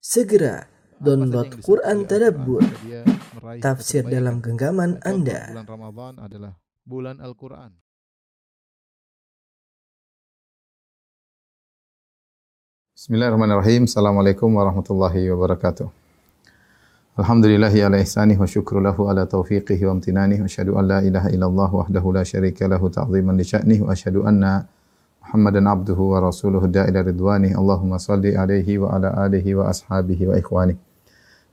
Segera download Quran Tadabbur, tafsir dalam genggaman Anda. Bulan Ramadan adalah bulan Al-Quran. Bismillahirrahmanirrahim. Assalamualaikum warahmatullahi wabarakatuh. Alhamdulillahi ala ihsanih wa syukru lahu ala taufiqihi wa amtinanih wa an la ilaha illallah wahdahu la syarika lahu ta'ziman li sya'nih wa asyhadu anna Muhammadan abduhu wa rasuluhu da'ila ridwanih. Allahumma salli alaihi wa ala alihi wa ashabihi wa ikhwani.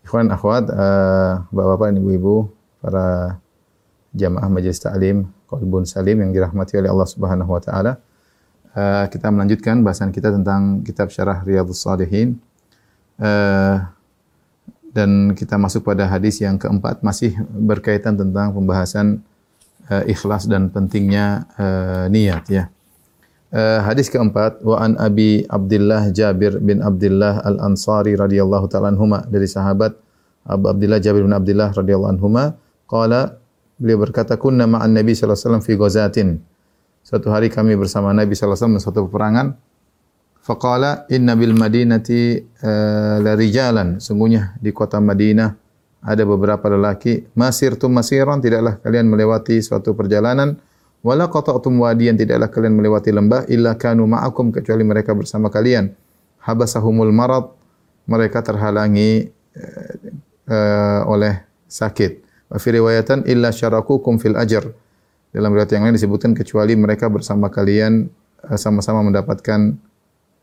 Ikhwan akhwat, eh, Bapak-bapak dan Ibu-ibu, para jamaah majelis taklim Qalbun Salim yang dirahmati oleh Allah Subhanahu wa taala. Eh, kita melanjutkan bahasan kita tentang kitab syarah Riyadhus Shalihin. Eh, dan kita masuk pada hadis yang keempat masih berkaitan tentang pembahasan eh, ikhlas dan pentingnya eh, niat ya. Eh, hadis keempat wa an Abi Abdullah Jabir bin Abdullah Al-Ansari radhiyallahu taala anhuma dari sahabat Abu Abdullah Jabir bin Abdullah radhiyallahu anhuma qala beliau berkata kunna ma'an Nabi sallallahu alaihi wasallam fi ghazatin Suatu hari kami bersama Nabi sallallahu alaihi wasallam suatu peperangan. Faqala inna bil madinati uh, la rijalan. Sungguhnya di kota Madinah ada beberapa lelaki. Masirtum masiran tidaklah kalian melewati suatu perjalanan. Wala qata'tum wadiyan tidaklah kalian melewati lembah illa kanu ma'akum kecuali mereka bersama kalian. Habasahumul marad mereka terhalangi uh, uh, oleh sakit. Wa fi riwayatan illa syarakukum fil ajr. Dalam riwayat yang lain disebutkan kecuali mereka bersama kalian eh, sama-sama mendapatkan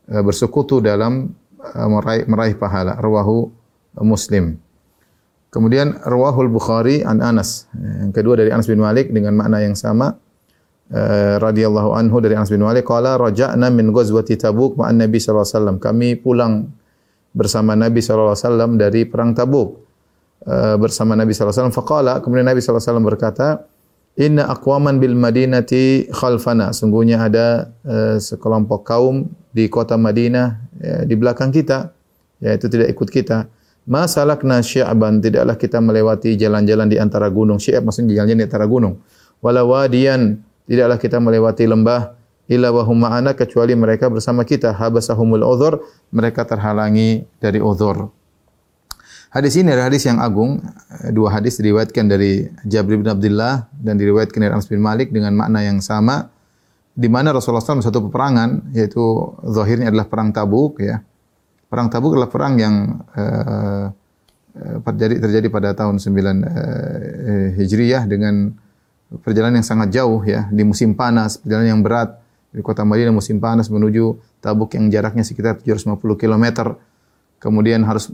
eh, bersekutu dalam eh, meraih, meraih pahala. Rawahu Muslim. Kemudian rawahul Bukhari an Anas. Yang kedua dari Anas bin Malik dengan makna yang sama. Uh, radhiyallahu anhu dari Anas bin Malik qala raja'na min ghazwati Tabuk ma'an Nabi sallallahu alaihi wasallam. Kami pulang bersama Nabi sallallahu alaihi wasallam dari perang Tabuk. Uh, bersama Nabi sallallahu alaihi wasallam faqala kemudian Nabi sallallahu alaihi wasallam berkata Inna aqwaman bil madinati khalfana. Sungguhnya ada uh, sekelompok kaum di kota Madinah di belakang kita, yaitu tidak ikut kita. Ma salakna syi'ban, tidaklah kita melewati jalan-jalan di antara gunung. Syi'ab maksudnya jalan-jalan di antara gunung. Wala wadiyan, tidaklah kita melewati lembah illa wa hum ma'ana kecuali mereka bersama kita. Habasahumul udhur, mereka terhalangi dari udhur. Hadis ini adalah hadis yang agung. Dua hadis diriwayatkan dari Jabir bin Abdullah dan diriwayatkan dari Anas bin Malik dengan makna yang sama. Di mana Rasulullah SAW satu peperangan, yaitu zahirnya adalah perang Tabuk. Ya. Perang Tabuk adalah perang yang uh, terjadi, terjadi pada tahun 9 uh, Hijriyah dengan perjalanan yang sangat jauh ya di musim panas, perjalanan yang berat dari kota Madinah musim panas menuju Tabuk yang jaraknya sekitar 750 kilometer. Kemudian harus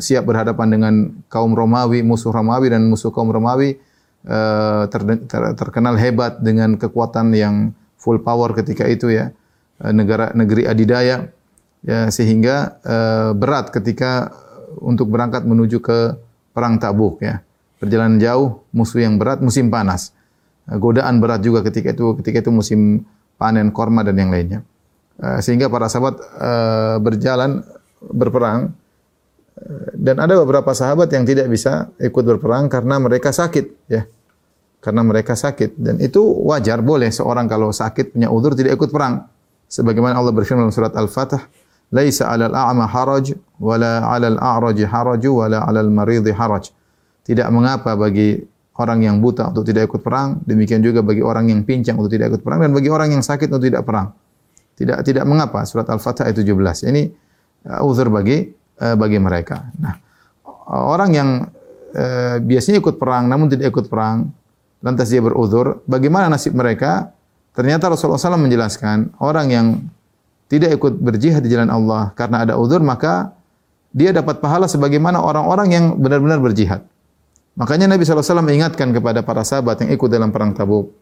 siap berhadapan dengan kaum Romawi, musuh Romawi dan musuh kaum Romawi ter, terkenal hebat dengan kekuatan yang full power ketika itu ya negara negeri adidaya ya sehingga berat ketika untuk berangkat menuju ke perang Tabuk ya. Perjalanan jauh musuh yang berat musim panas godaan berat juga ketika itu ketika itu musim panen korma dan yang lainnya. Uh, sehingga para sahabat uh, berjalan berperang. Dan ada beberapa sahabat yang tidak bisa ikut berperang karena mereka sakit ya. Karena mereka sakit. Dan itu wajar boleh seorang kalau sakit punya udur tidak ikut perang. Sebagaimana Allah berfirman dalam surat Al-Fatah laisa 'alal a'ma haraj wala 'alal a'raj haraj wala 'alal marid haraj. Tidak mengapa bagi orang yang buta untuk tidak ikut perang demikian juga bagi orang yang pincang untuk tidak ikut perang dan bagi orang yang sakit untuk tidak perang tidak tidak mengapa surat Al-Fatah ayat 17 ini uh, uzur bagi uh, bagi mereka. Nah, orang yang uh, biasanya ikut perang namun tidak ikut perang, lantas dia beruzur, bagaimana nasib mereka? Ternyata Rasulullah SAW menjelaskan orang yang tidak ikut berjihad di jalan Allah karena ada uzur maka dia dapat pahala sebagaimana orang-orang yang benar-benar berjihad. Makanya Nabi SAW mengingatkan kepada para sahabat yang ikut dalam perang Tabuk.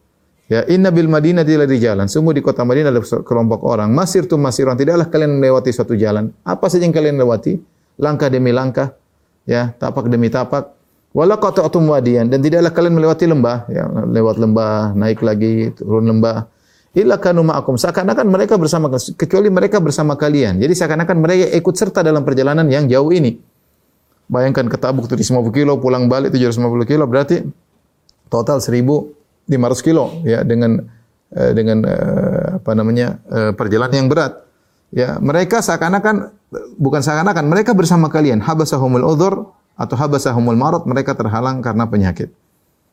Ya, inna bil Madinah di jalan. Sungguh di kota Madinah ada kelompok orang. Masir tu masiran. Tidaklah kalian melewati suatu jalan. Apa saja yang kalian lewati? Langkah demi langkah. Ya, tapak demi tapak. Wala qata'tum wadiyan. Dan tidaklah kalian melewati lembah. Ya, lewat lembah, naik lagi, turun lembah. Illa kanu ma'akum. Seakan-akan mereka bersama kecuali mereka bersama kalian. Jadi seakan-akan mereka ikut serta dalam perjalanan yang jauh ini. Bayangkan ke Tabuk 750 kilo, pulang balik 750 kilo, berarti total 1000 500 kilo ya dengan uh, dengan uh, apa namanya uh, perjalanan yang berat. Ya, mereka seakan-akan bukan seakan-akan mereka bersama kalian habasahumul udhur atau habasahumul marad mereka terhalang karena penyakit.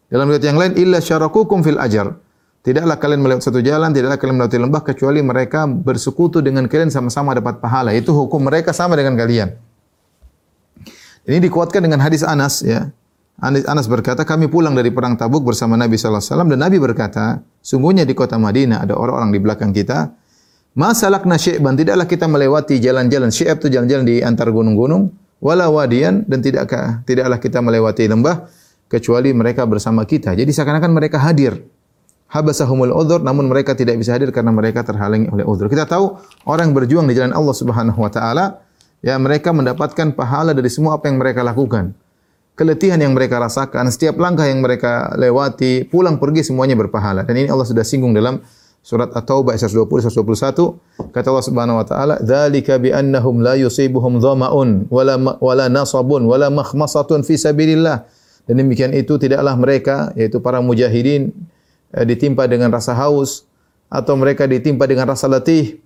Dalam riwayat yang lain illa syarakukum fil ajar. Tidaklah kalian melewati satu jalan, tidaklah kalian melewati lembah kecuali mereka bersekutu dengan kalian sama-sama dapat pahala. Itu hukum mereka sama dengan kalian. Ini dikuatkan dengan hadis Anas ya. Anas berkata, kami pulang dari perang Tabuk bersama Nabi sallallahu alaihi wasallam dan Nabi berkata, sungguhnya di kota Madinah ada orang-orang di belakang kita. Masalakna syi'ban, tidaklah kita melewati jalan-jalan syi'ab itu jalan-jalan di antar gunung-gunung, wala wadian dan tidakkah tidaklah kita melewati lembah kecuali mereka bersama kita. Jadi seakan-akan mereka hadir. Habasahumul udhur namun mereka tidak bisa hadir karena mereka terhalangi oleh udhur. Kita tahu orang berjuang di jalan Allah Subhanahu wa taala ya mereka mendapatkan pahala dari semua apa yang mereka lakukan. Keletihan yang mereka rasakan, setiap langkah yang mereka lewati, pulang pergi semuanya berpahala. Dan ini Allah sudah singgung dalam surat At-Taubah ayat 20 121 kata Allah Subhanahu wa taala dzalika bi annahum la yusibuhum dhama'un wala wala nasabun wala makhmasatun fi sabilillah. Dan demikian itu tidaklah mereka yaitu para mujahidin eh, ditimpa dengan rasa haus atau mereka ditimpa dengan rasa letih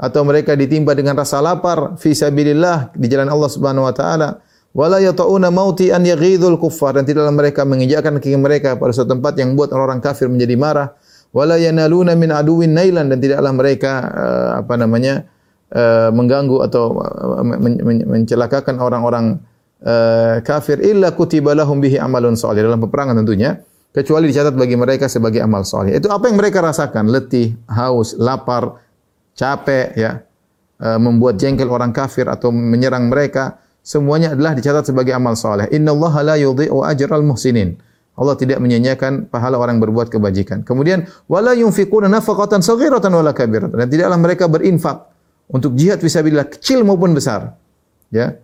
atau mereka ditimpa dengan rasa lapar fi sabilillah di jalan Allah Subhanahu wa taala. Wala yata'una mauti an yaghidul kuffar. Dan tidaklah mereka menginjakkan kaki mereka pada suatu tempat yang buat orang kafir menjadi marah. Wala yanaluna min aduwin nailan. Dan tidaklah mereka uh, apa namanya uh, mengganggu atau men mencelakakan orang-orang kafir. Illa kutiba lahum bihi amalun salih. Dalam peperangan tentunya kecuali dicatat bagi mereka sebagai amal saleh itu apa yang mereka rasakan? Letih haus lapar capek ya uh, membuat jengkel orang kafir atau menyerang mereka semuanya adalah dicatat sebagai amal soleh. Inna Allah la yudhi'u ajral muhsinin. Allah tidak menyanyiakan pahala orang berbuat kebajikan. Kemudian wala yunfiquna nafaqatan saghiratan wala kabiratan. Dan tidaklah mereka berinfak untuk jihad fisabilillah kecil maupun besar. Ya.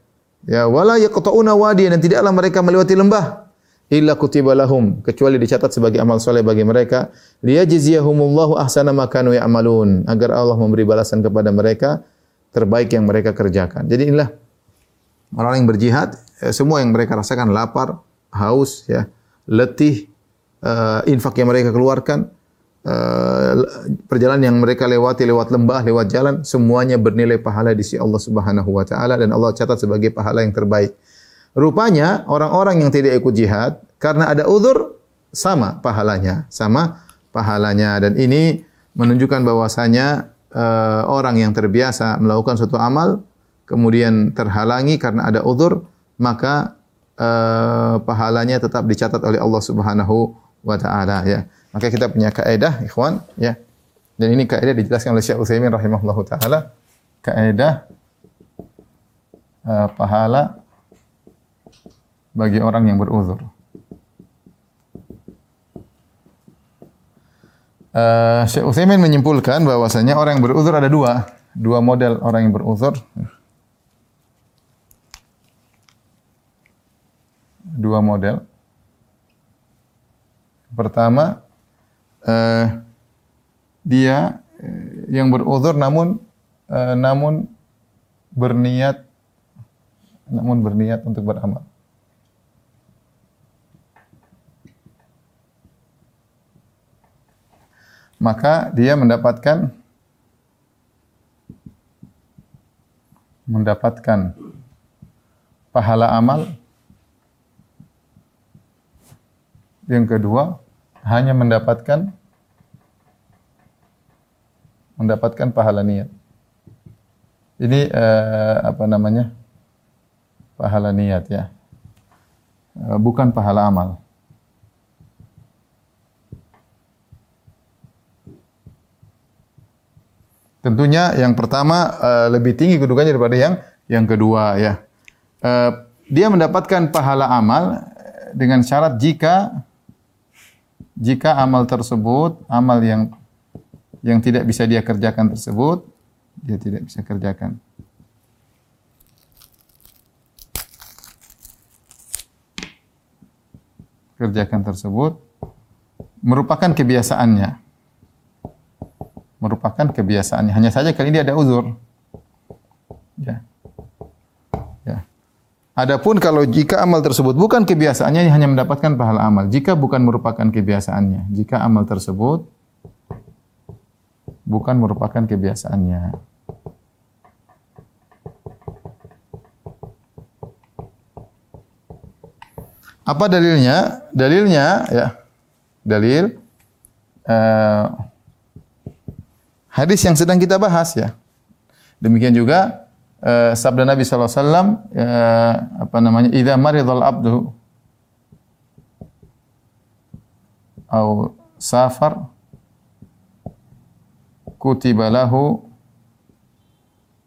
Ya wala yaqta'una wadiyan dan tidaklah mereka melewati lembah illa kutiba lahum kecuali dicatat sebagai amal soleh bagi mereka liyajziyahumullahu ahsana ma kanu ya'malun agar Allah memberi balasan kepada mereka terbaik yang mereka kerjakan. Jadi inilah orang yang berjihad, eh, semua yang mereka rasakan lapar, haus, ya, letih, uh, infak yang mereka keluarkan, uh, perjalanan yang mereka lewati lewat lembah, lewat jalan, semuanya bernilai pahala di sisi Allah Subhanahu wa taala dan Allah catat sebagai pahala yang terbaik. Rupanya orang-orang yang tidak ikut jihad karena ada uzur sama pahalanya, sama pahalanya dan ini menunjukkan bahwasanya uh, orang yang terbiasa melakukan suatu amal kemudian terhalangi karena ada uzur, maka uh, pahalanya tetap dicatat oleh Allah Subhanahu wa taala ya. Maka kita punya kaidah ikhwan ya. Dan ini kaidah dijelaskan oleh Syekh Utsaimin rahimahullahu taala. Kaidah uh, pahala bagi orang yang beruzur. Uh, Syekh menyimpulkan bahwasanya orang yang beruzur ada dua, dua model orang yang beruzur. dua model. Pertama, eh, dia eh, yang beruzur namun eh, namun berniat namun berniat untuk beramal. Maka dia mendapatkan mendapatkan pahala amal Yang kedua, hanya mendapatkan mendapatkan pahala niat. Ini eh, apa namanya? Pahala niat ya. Eh, bukan pahala amal. Tentunya yang pertama eh, lebih tinggi kedudukannya daripada yang yang kedua ya. Eh, dia mendapatkan pahala amal dengan syarat jika jika amal tersebut, amal yang yang tidak bisa dia kerjakan tersebut, dia tidak bisa kerjakan. Kerjakan tersebut merupakan kebiasaannya merupakan kebiasaannya. Hanya saja kali ini ada uzur. Ya. Ya. Adapun kalau jika amal tersebut bukan kebiasaannya hanya mendapatkan pahala amal. Jika bukan merupakan kebiasaannya, jika amal tersebut bukan merupakan kebiasaannya. Apa dalilnya? Dalilnya ya. Dalil uh, hadis yang sedang kita bahas ya. Demikian juga eh, sabda Nabi sallallahu alaihi eh, apa namanya? "Idza maridhal abdu au safar kutiba lahu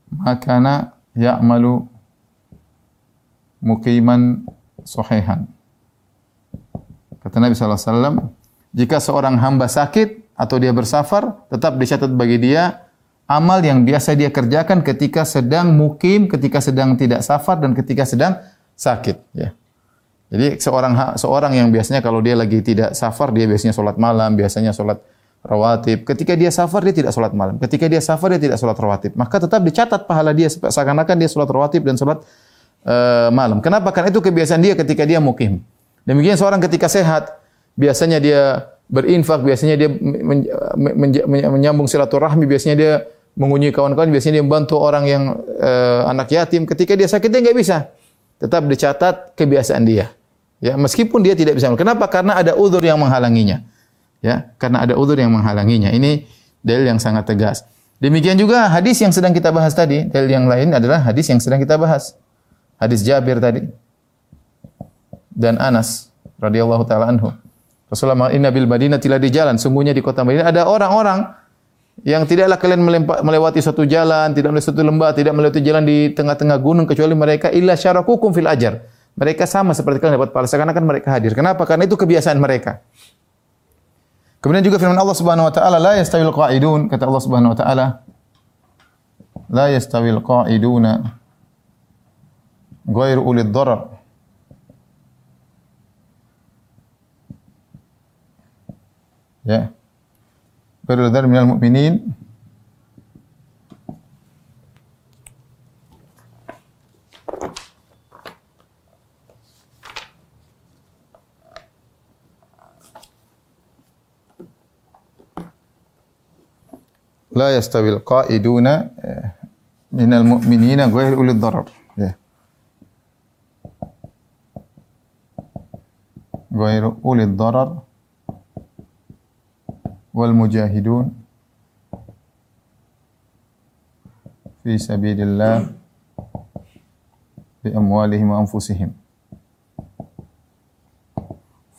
makana ya'malu muqiman sahihan." Kata Nabi SAW, jika seorang hamba sakit atau dia bersafar, tetap dicatat bagi dia amal yang biasa dia kerjakan ketika sedang mukim, ketika sedang tidak safar, dan ketika sedang sakit. Ya. Jadi seorang seorang yang biasanya kalau dia lagi tidak safar, dia biasanya sholat malam, biasanya sholat rawatib. Ketika dia safar, dia tidak sholat malam. Ketika dia safar, dia tidak sholat rawatib. Maka tetap dicatat pahala dia seakan-akan dia sholat rawatib dan sholat uh, malam. Kenapa? Karena itu kebiasaan dia ketika dia mukim. Demikian seorang ketika sehat, biasanya dia berinfak, biasanya dia men, men, men, menyambung silaturahmi, biasanya dia mengunjungi kawan-kawan, biasanya dia membantu orang yang uh, anak yatim. Ketika dia sakit dia nggak bisa. Tetap dicatat kebiasaan dia. Ya, meskipun dia tidak bisa. Kenapa? Karena ada udur yang menghalanginya. Ya, karena ada udur yang menghalanginya. Ini dalil yang sangat tegas. Demikian juga hadis yang sedang kita bahas tadi. Dalil yang lain adalah hadis yang sedang kita bahas. Hadis Jabir tadi dan Anas radhiyallahu taala anhu. Rasulullah inna bil Madinah tidak di jalan, sungguhnya di kota Madinah ada orang-orang yang tidaklah kalian melewati suatu jalan, tidak melewati suatu lembah, tidak melewati jalan di tengah-tengah gunung kecuali mereka illa syarakukum fil ajar. Mereka sama seperti kalian dapat pahala karena kan mereka hadir. Kenapa? Karena itu kebiasaan mereka. Kemudian juga firman Allah Subhanahu wa taala la yastawil qa'idun kata Allah Subhanahu wa taala la yastawil qa'iduna ghairu ulil dharar ya Berular minal mu'minin la yastawil qa'iduna minal mu'minina ghair ulil darar ya ghair ulil darar wal mujahidun fi sabilillah bi amwalihim wa anfusihim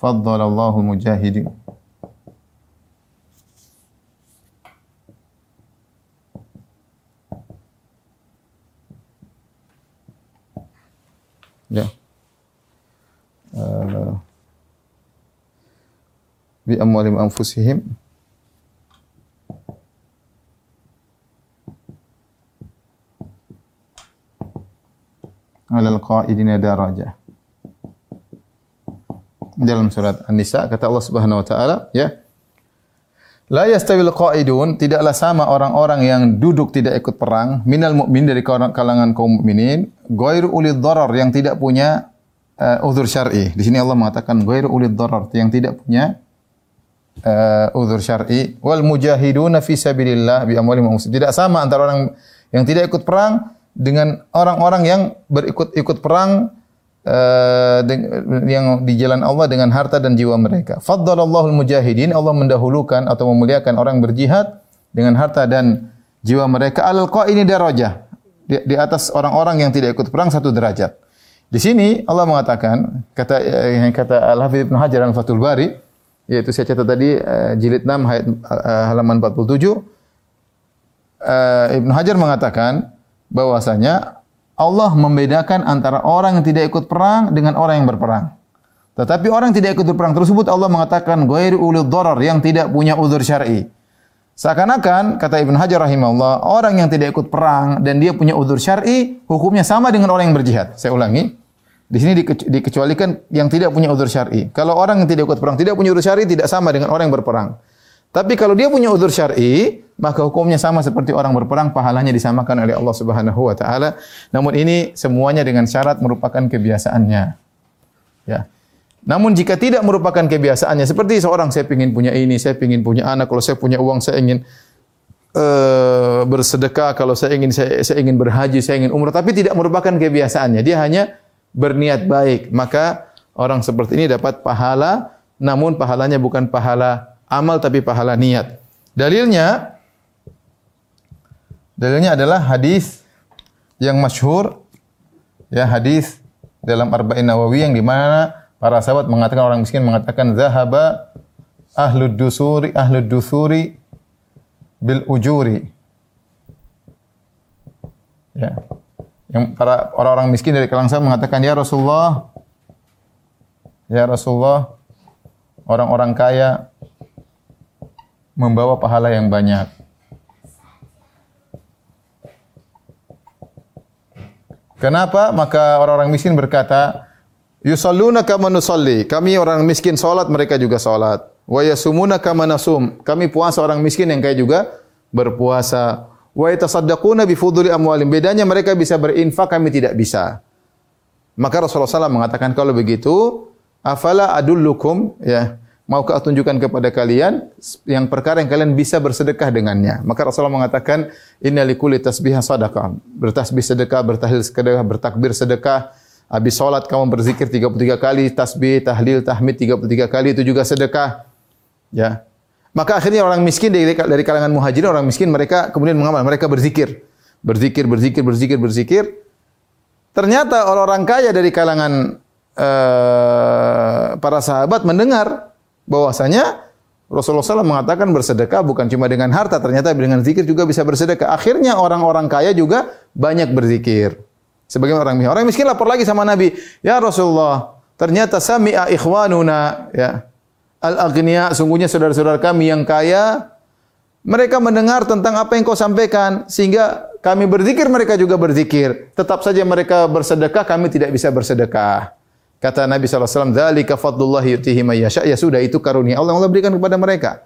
faddala Allahu mujahidin Ya. Uh, bi amwalim anfusihim alal qaidina daraja. Dalam surat An-Nisa kata Allah Subhanahu wa taala, ya. La yastawil qaidun, tidaklah sama orang-orang yang duduk tidak ikut perang minal mukmin dari kalangan kaum mukminin, ghairu ulil darar yang tidak punya uh, uzur syar'i. Di sini Allah mengatakan ghairu ulil darar yang tidak punya uh, uzur syar'i wal mujahiduna fi sabilillah bi amwalihim Tidak sama antara orang yang tidak ikut perang dengan orang-orang yang berikut-ikut perang uh, yang di jalan Allah dengan harta dan jiwa mereka. Faddalallahu mujahidin Allah mendahulukan atau memuliakan orang berjihad dengan harta dan jiwa mereka alal qaini darajah. Di, di atas orang-orang yang tidak ikut perang satu derajat. Di sini Allah mengatakan kata yang kata Al Hafidz Ibnu Hajar Al Fathul Bari yaitu saya catat tadi uh, jilid 6 ayat halaman 47 uh, Ibnu Hajar mengatakan bahwasanya Allah membedakan antara orang yang tidak ikut perang dengan orang yang berperang. Tetapi orang yang tidak ikut perang tersebut Allah mengatakan ghairu ulil dharar yang tidak punya uzur syar'i. Seakan-akan kata Ibn Hajar rahimahullah, orang yang tidak ikut perang dan dia punya uzur syar'i, hukumnya sama dengan orang yang berjihad. Saya ulangi. Di sini dikecualikan yang tidak punya uzur syar'i. Kalau orang yang tidak ikut perang tidak punya uzur syar'i tidak sama dengan orang yang berperang. Tapi kalau dia punya uzur syar'i, maka hukumnya sama seperti orang berperang, pahalanya disamakan oleh Allah Subhanahu wa taala. Namun ini semuanya dengan syarat merupakan kebiasaannya. Ya. Namun jika tidak merupakan kebiasaannya, seperti seorang saya ingin punya ini, saya ingin punya anak, kalau saya punya uang saya ingin uh, bersedekah, kalau saya ingin saya, saya ingin berhaji, saya ingin umrah, tapi tidak merupakan kebiasaannya. Dia hanya berniat baik, maka Orang seperti ini dapat pahala namun pahalanya bukan pahala amal tapi pahala niat. Dalilnya dalilnya adalah hadis yang masyhur ya hadis dalam Arba'in Nawawi yang di mana para sahabat mengatakan orang miskin mengatakan zahaba ahlud dusuri ahlud dusuri bil ujuri. Ya. Yang para orang-orang miskin dari kalangan sahabat mengatakan ya Rasulullah ya Rasulullah orang-orang kaya membawa pahala yang banyak. Kenapa? Maka orang-orang miskin berkata, Yusalluna kama nusalli. Kami orang miskin salat, mereka juga salat. Wa yasumuna kama nasum. Kami puasa orang miskin yang kaya juga berpuasa. Wa yatasaddaquna bi fuduli amwalim. Bedanya mereka bisa berinfak, kami tidak bisa. Maka Rasulullah SAW mengatakan kalau begitu, afala adullukum ya Maukah tunjukkan kepada kalian yang perkara yang kalian bisa bersedekah dengannya? Maka Rasulullah mengatakan, Inna likulli tasbihah sadaqah. Bertasbih sedekah, bertahlil sedekah, bertakbir sedekah. Habis sholat kamu berzikir 33 kali, tasbih, tahlil, tahmid 33 kali, itu juga sedekah. Ya. Maka akhirnya orang miskin dari, dari kalangan muhajirin, orang miskin mereka kemudian mengamal, mereka berzikir. Berzikir, berzikir, berzikir, berzikir. Ternyata orang-orang kaya dari kalangan uh, para sahabat mendengar bahwasanya Rasulullah SAW mengatakan bersedekah bukan cuma dengan harta, ternyata dengan zikir juga bisa bersedekah. Akhirnya orang-orang kaya juga banyak berzikir. Sebagai orang miskin. Orang miskin lapor lagi sama Nabi, "Ya Rasulullah, ternyata sami'a ikhwanuna ya. Al-aghniya, sungguhnya saudara-saudara kami yang kaya mereka mendengar tentang apa yang kau sampaikan sehingga kami berzikir mereka juga berzikir. Tetap saja mereka bersedekah, kami tidak bisa bersedekah. Kata Nabi SAW, Dzalika fadlullah yutihi mayyasha. Ya sudah, itu karunia Allah Allah berikan kepada mereka.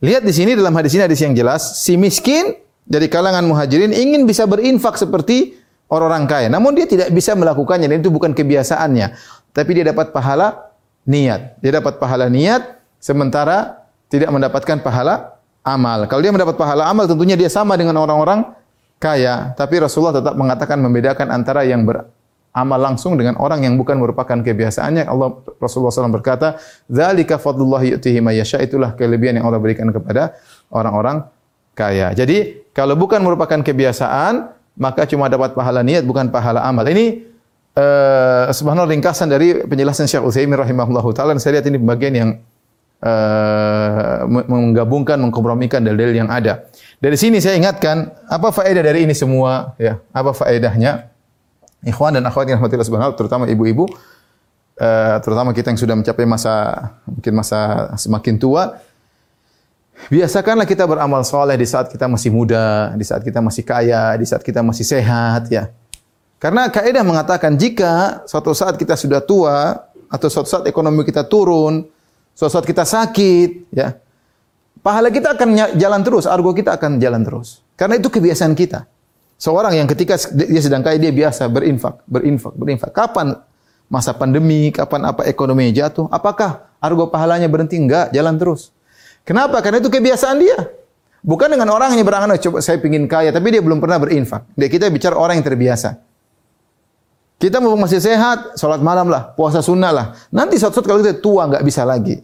Lihat di sini dalam hadis ini hadis yang jelas, si miskin dari kalangan muhajirin ingin bisa berinfak seperti orang-orang kaya. Namun dia tidak bisa melakukannya dan itu bukan kebiasaannya. Tapi dia dapat pahala niat. Dia dapat pahala niat sementara tidak mendapatkan pahala amal. Kalau dia mendapat pahala amal tentunya dia sama dengan orang-orang kaya. Tapi Rasulullah tetap mengatakan membedakan antara yang ber amal langsung dengan orang yang bukan merupakan kebiasaannya. Allah Rasulullah SAW berkata, "Dzalika fadlullah yu'tihi may yasha." Itulah kelebihan yang Allah berikan kepada orang-orang kaya. Jadi, kalau bukan merupakan kebiasaan, maka cuma dapat pahala niat bukan pahala amal. Ini uh, subhanallah ringkasan dari penjelasan Syekh Utsaimin rahimahullahu taala. Saya lihat ini bagian yang uh, menggabungkan, mengkompromikan dalil-dalil yang ada. Dari sini saya ingatkan, apa faedah dari ini semua? Ya, apa faedahnya? Ikhwan dan akhwat yang rahmatillah subhanahu terutama ibu-ibu, uh, terutama kita yang sudah mencapai masa mungkin masa semakin tua, biasakanlah kita beramal soleh di saat kita masih muda, di saat kita masih kaya, di saat kita masih sehat, ya. Karena kaidah mengatakan jika suatu saat kita sudah tua atau suatu saat ekonomi kita turun, suatu saat kita sakit, ya, pahala kita akan jalan terus, argo kita akan jalan terus. Karena itu kebiasaan kita. Seorang yang ketika dia sedang kaya dia biasa berinfak, berinfak, berinfak. Kapan masa pandemi, kapan apa ekonomi jatuh? Apakah argo pahalanya berhenti? Enggak, jalan terus. Kenapa? Karena itu kebiasaan dia. Bukan dengan orang yang berangan, oh, coba saya pingin kaya, tapi dia belum pernah berinfak. Dia kita bicara orang yang terbiasa. Kita mau masih sehat, sholat malam lah, puasa sunnah lah. Nanti suatu-suatu kalau kita tua nggak bisa lagi,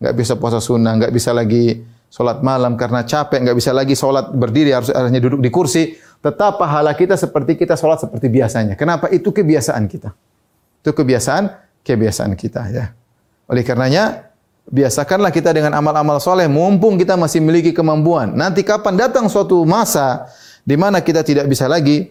nggak bisa puasa sunnah, nggak bisa lagi sholat malam karena capek, nggak bisa lagi sholat berdiri harus hanya duduk di kursi tetap pahala kita seperti kita sholat seperti biasanya. Kenapa? Itu kebiasaan kita. Itu kebiasaan kebiasaan kita ya. Oleh karenanya biasakanlah kita dengan amal-amal soleh mumpung kita masih memiliki kemampuan. Nanti kapan datang suatu masa di mana kita tidak bisa lagi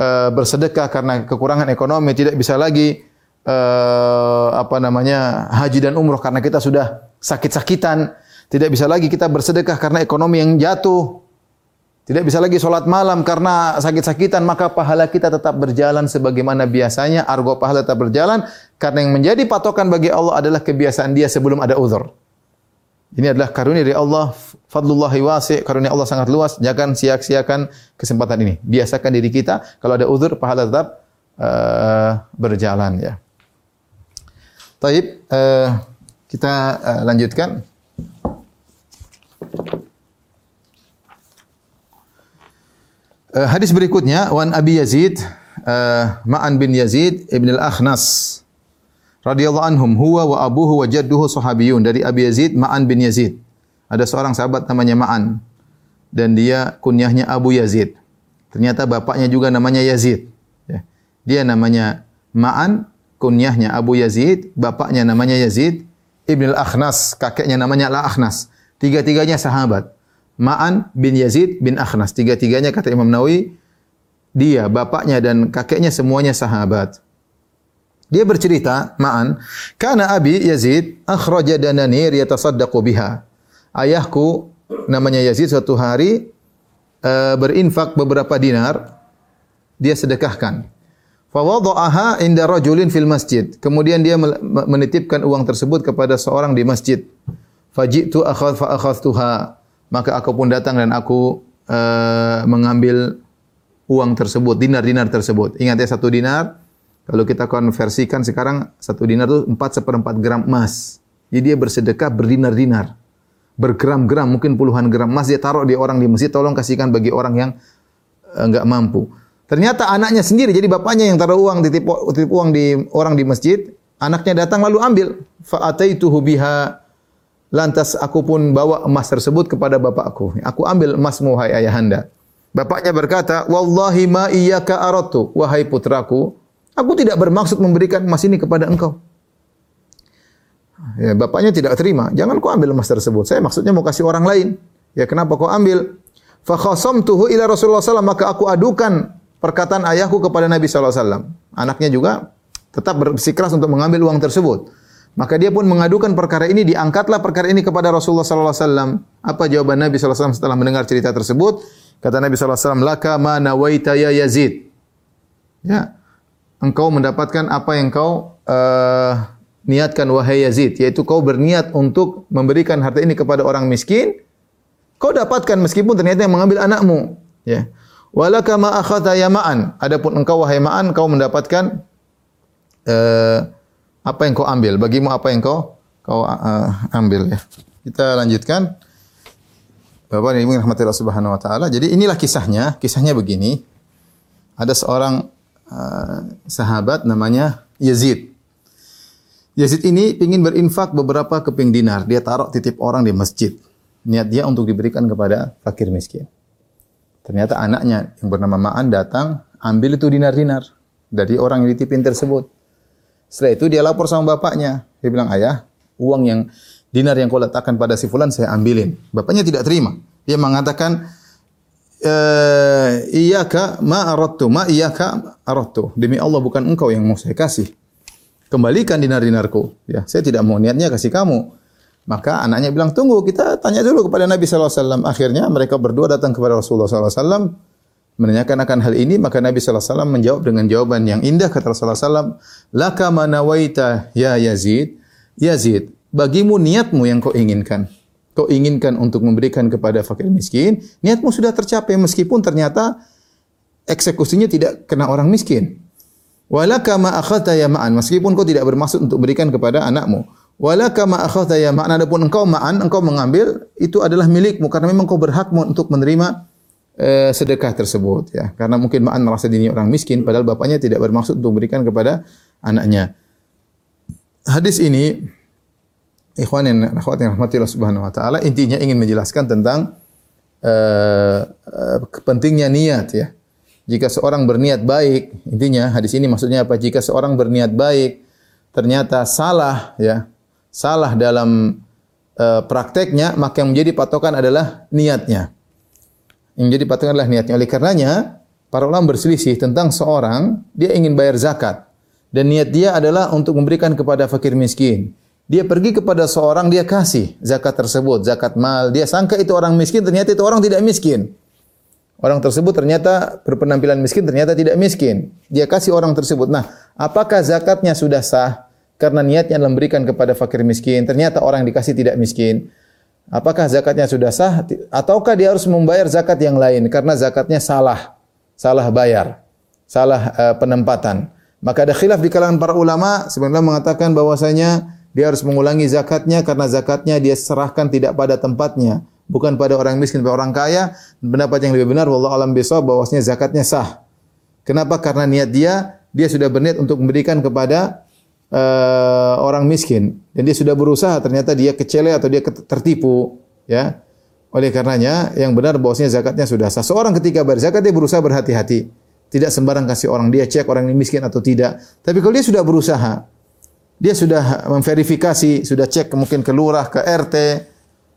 uh, bersedekah karena kekurangan ekonomi, tidak bisa lagi uh, apa namanya haji dan umroh karena kita sudah sakit-sakitan, tidak bisa lagi kita bersedekah karena ekonomi yang jatuh, tidak bisa lagi sholat malam karena sakit-sakitan, maka pahala kita tetap berjalan sebagaimana biasanya. Argo pahala tetap berjalan karena yang menjadi patokan bagi Allah adalah kebiasaan dia sebelum ada uzur. Ini adalah karunia dari Allah, fadlullahi wasi, karunia Allah sangat luas. Jangan sia-siakan kesempatan ini. Biasakan diri kita, kalau ada uzur, pahala tetap uh, berjalan ya. Taib, uh, kita uh, lanjutkan. Uh, hadis berikutnya wan Abi Yazid uh, Ma'an bin Yazid ibn al-Akhnas radhiyallahu anhum huwa wa abuhu wa jadduhu sahabiyun dari Abi Yazid Ma'an bin Yazid. Ada seorang sahabat namanya Ma'an dan dia kunyahnya Abu Yazid. Ternyata bapaknya juga namanya Yazid. Ya. Dia namanya Ma'an, kunyahnya Abu Yazid, bapaknya namanya Yazid, Ibn al-Akhnas, kakeknya namanya Al-Akhnas. Tiga-tiganya sahabat. Ma'an bin Yazid bin Akhnas. Tiga-tiganya kata Imam Nawawi, dia, bapaknya dan kakeknya semuanya sahabat. Dia bercerita, Ma'an, "Kana abi Yazid akhraja dananir yatasaddaqu biha." Ayahku namanya Yazid suatu hari uh, berinfak beberapa dinar dia sedekahkan. Fawadha'aha inda rajulin fil masjid. Kemudian dia menitipkan uang tersebut kepada seorang di masjid. Faji'tu akhadh fa akhadhtuha. Maka aku pun datang dan aku uh, mengambil uang tersebut, dinar-dinar tersebut. Ingat ya satu dinar kalau kita konversikan sekarang satu dinar itu empat seperempat gram emas. Jadi dia bersedekah berdinar-dinar. Bergram-gram, mungkin puluhan gram emas dia taruh di orang di masjid, tolong kasihkan bagi orang yang enggak uh, mampu. Ternyata anaknya sendiri, jadi bapaknya yang taruh uang, titip, titip uang di orang di masjid, anaknya datang lalu ambil. Fa'ataituhu biha Lantas aku pun bawa emas tersebut kepada bapakku. Aku ambil emasmu, hai ayahanda. Bapaknya berkata, Wallahi ma iyyaka aratu, wahai putraku, Aku tidak bermaksud memberikan emas ini kepada engkau. Ya, bapaknya tidak terima. Jangan kau ambil emas tersebut. Saya maksudnya mau kasih orang lain. Ya kenapa kau ambil? Fa khasamtuhu ila Rasulullah SAW. Maka aku adukan perkataan ayahku kepada Nabi SAW. Anaknya juga tetap bersikeras untuk mengambil uang tersebut. Maka dia pun mengadukan perkara ini, diangkatlah perkara ini kepada Rasulullah SAW. Apa jawaban Nabi SAW setelah mendengar cerita tersebut? Kata Nabi SAW, Laka ma nawaita ya Yazid. Ya, engkau mendapatkan apa yang kau uh, niatkan wahai Yazid, yaitu kau berniat untuk memberikan harta ini kepada orang miskin, kau dapatkan meskipun ternyata yang mengambil anakmu, ya. Walaka ma akhadha. Adapun engkau wahai ma'an, kau mendapatkan uh, apa yang kau ambil, bagimu apa yang kau kau uh, ambil ya. Kita lanjutkan. Bapak dan Ibu subhanahu wa taala. Jadi inilah kisahnya. Kisahnya begini. Ada seorang uh, sahabat namanya Yazid. Yazid ini ingin berinfak beberapa keping dinar. Dia taruh titip orang di masjid. Niat dia untuk diberikan kepada fakir miskin. Ternyata anaknya yang bernama Ma'an datang ambil itu dinar-dinar dari orang yang ditipin tersebut. Setelah itu dia lapor sama bapaknya. Dia bilang, ayah, uang yang dinar yang kau letakkan pada si fulan saya ambilin. Bapaknya tidak terima. Dia mengatakan, uh, iyyaka ma aradtu ma iyyaka aradtu demi Allah bukan engkau yang mau saya kasih kembalikan dinar-dinarku ya saya tidak mau niatnya kasih kamu maka anaknya bilang tunggu kita tanya dulu kepada Nabi sallallahu alaihi wasallam akhirnya mereka berdua datang kepada Rasulullah sallallahu alaihi wasallam menanyakan akan hal ini maka Nabi sallallahu alaihi wasallam menjawab dengan jawaban yang indah kata Rasulullah sallallahu alaihi wasallam laka manawaita ya Yazid Yazid bagimu niatmu yang kau inginkan kau inginkan untuk memberikan kepada fakir miskin, niatmu sudah tercapai meskipun ternyata eksekusinya tidak kena orang miskin. Walaka ma akhadta ya ma'an, meskipun kau tidak bermaksud untuk berikan kepada anakmu. Walaka ma akhadta ya ma'an, adapun engkau ma'an, engkau mengambil, itu adalah milikmu karena memang kau berhak untuk menerima eh, sedekah tersebut ya. Karena mungkin ma'an merasa diri orang miskin padahal bapaknya tidak bermaksud untuk berikan kepada anaknya. Hadis ini ikhwan yang yang rahmatillah subhanahu wa taala intinya ingin menjelaskan tentang uh, uh, pentingnya niat ya. Jika seorang berniat baik, intinya hadis ini maksudnya apa? Jika seorang berniat baik ternyata salah ya, salah dalam uh, prakteknya, maka yang menjadi patokan adalah niatnya. Yang menjadi patokan adalah niatnya. Oleh karenanya, para ulama berselisih tentang seorang dia ingin bayar zakat dan niat dia adalah untuk memberikan kepada fakir miskin. Dia pergi kepada seorang, dia kasih zakat tersebut, zakat mal. Dia sangka itu orang miskin, ternyata itu orang tidak miskin. Orang tersebut ternyata berpenampilan miskin, ternyata tidak miskin. Dia kasih orang tersebut. Nah, apakah zakatnya sudah sah? Karena niatnya memberikan kepada fakir miskin. Ternyata orang yang dikasih tidak miskin. Apakah zakatnya sudah sah? Ataukah dia harus membayar zakat yang lain? Karena zakatnya salah. Salah bayar. Salah uh, penempatan. Maka ada khilaf di kalangan para ulama. Sebenarnya mengatakan bahwasanya dia harus mengulangi zakatnya karena zakatnya dia serahkan tidak pada tempatnya, bukan pada orang miskin, pada orang kaya. Pendapat yang lebih benar wallahu alam bisawab bahwasanya zakatnya sah. Kenapa? Karena niat dia dia sudah berniat untuk memberikan kepada eh, orang miskin dan dia sudah berusaha ternyata dia kecele atau dia tertipu ya. Oleh karenanya yang benar bahwasanya zakatnya sudah sah. Seorang ketika bayar zakat dia berusaha berhati-hati. Tidak sembarang kasih orang dia cek orang ini miskin atau tidak. Tapi kalau dia sudah berusaha, dia sudah memverifikasi, sudah cek mungkin ke lurah, ke RT,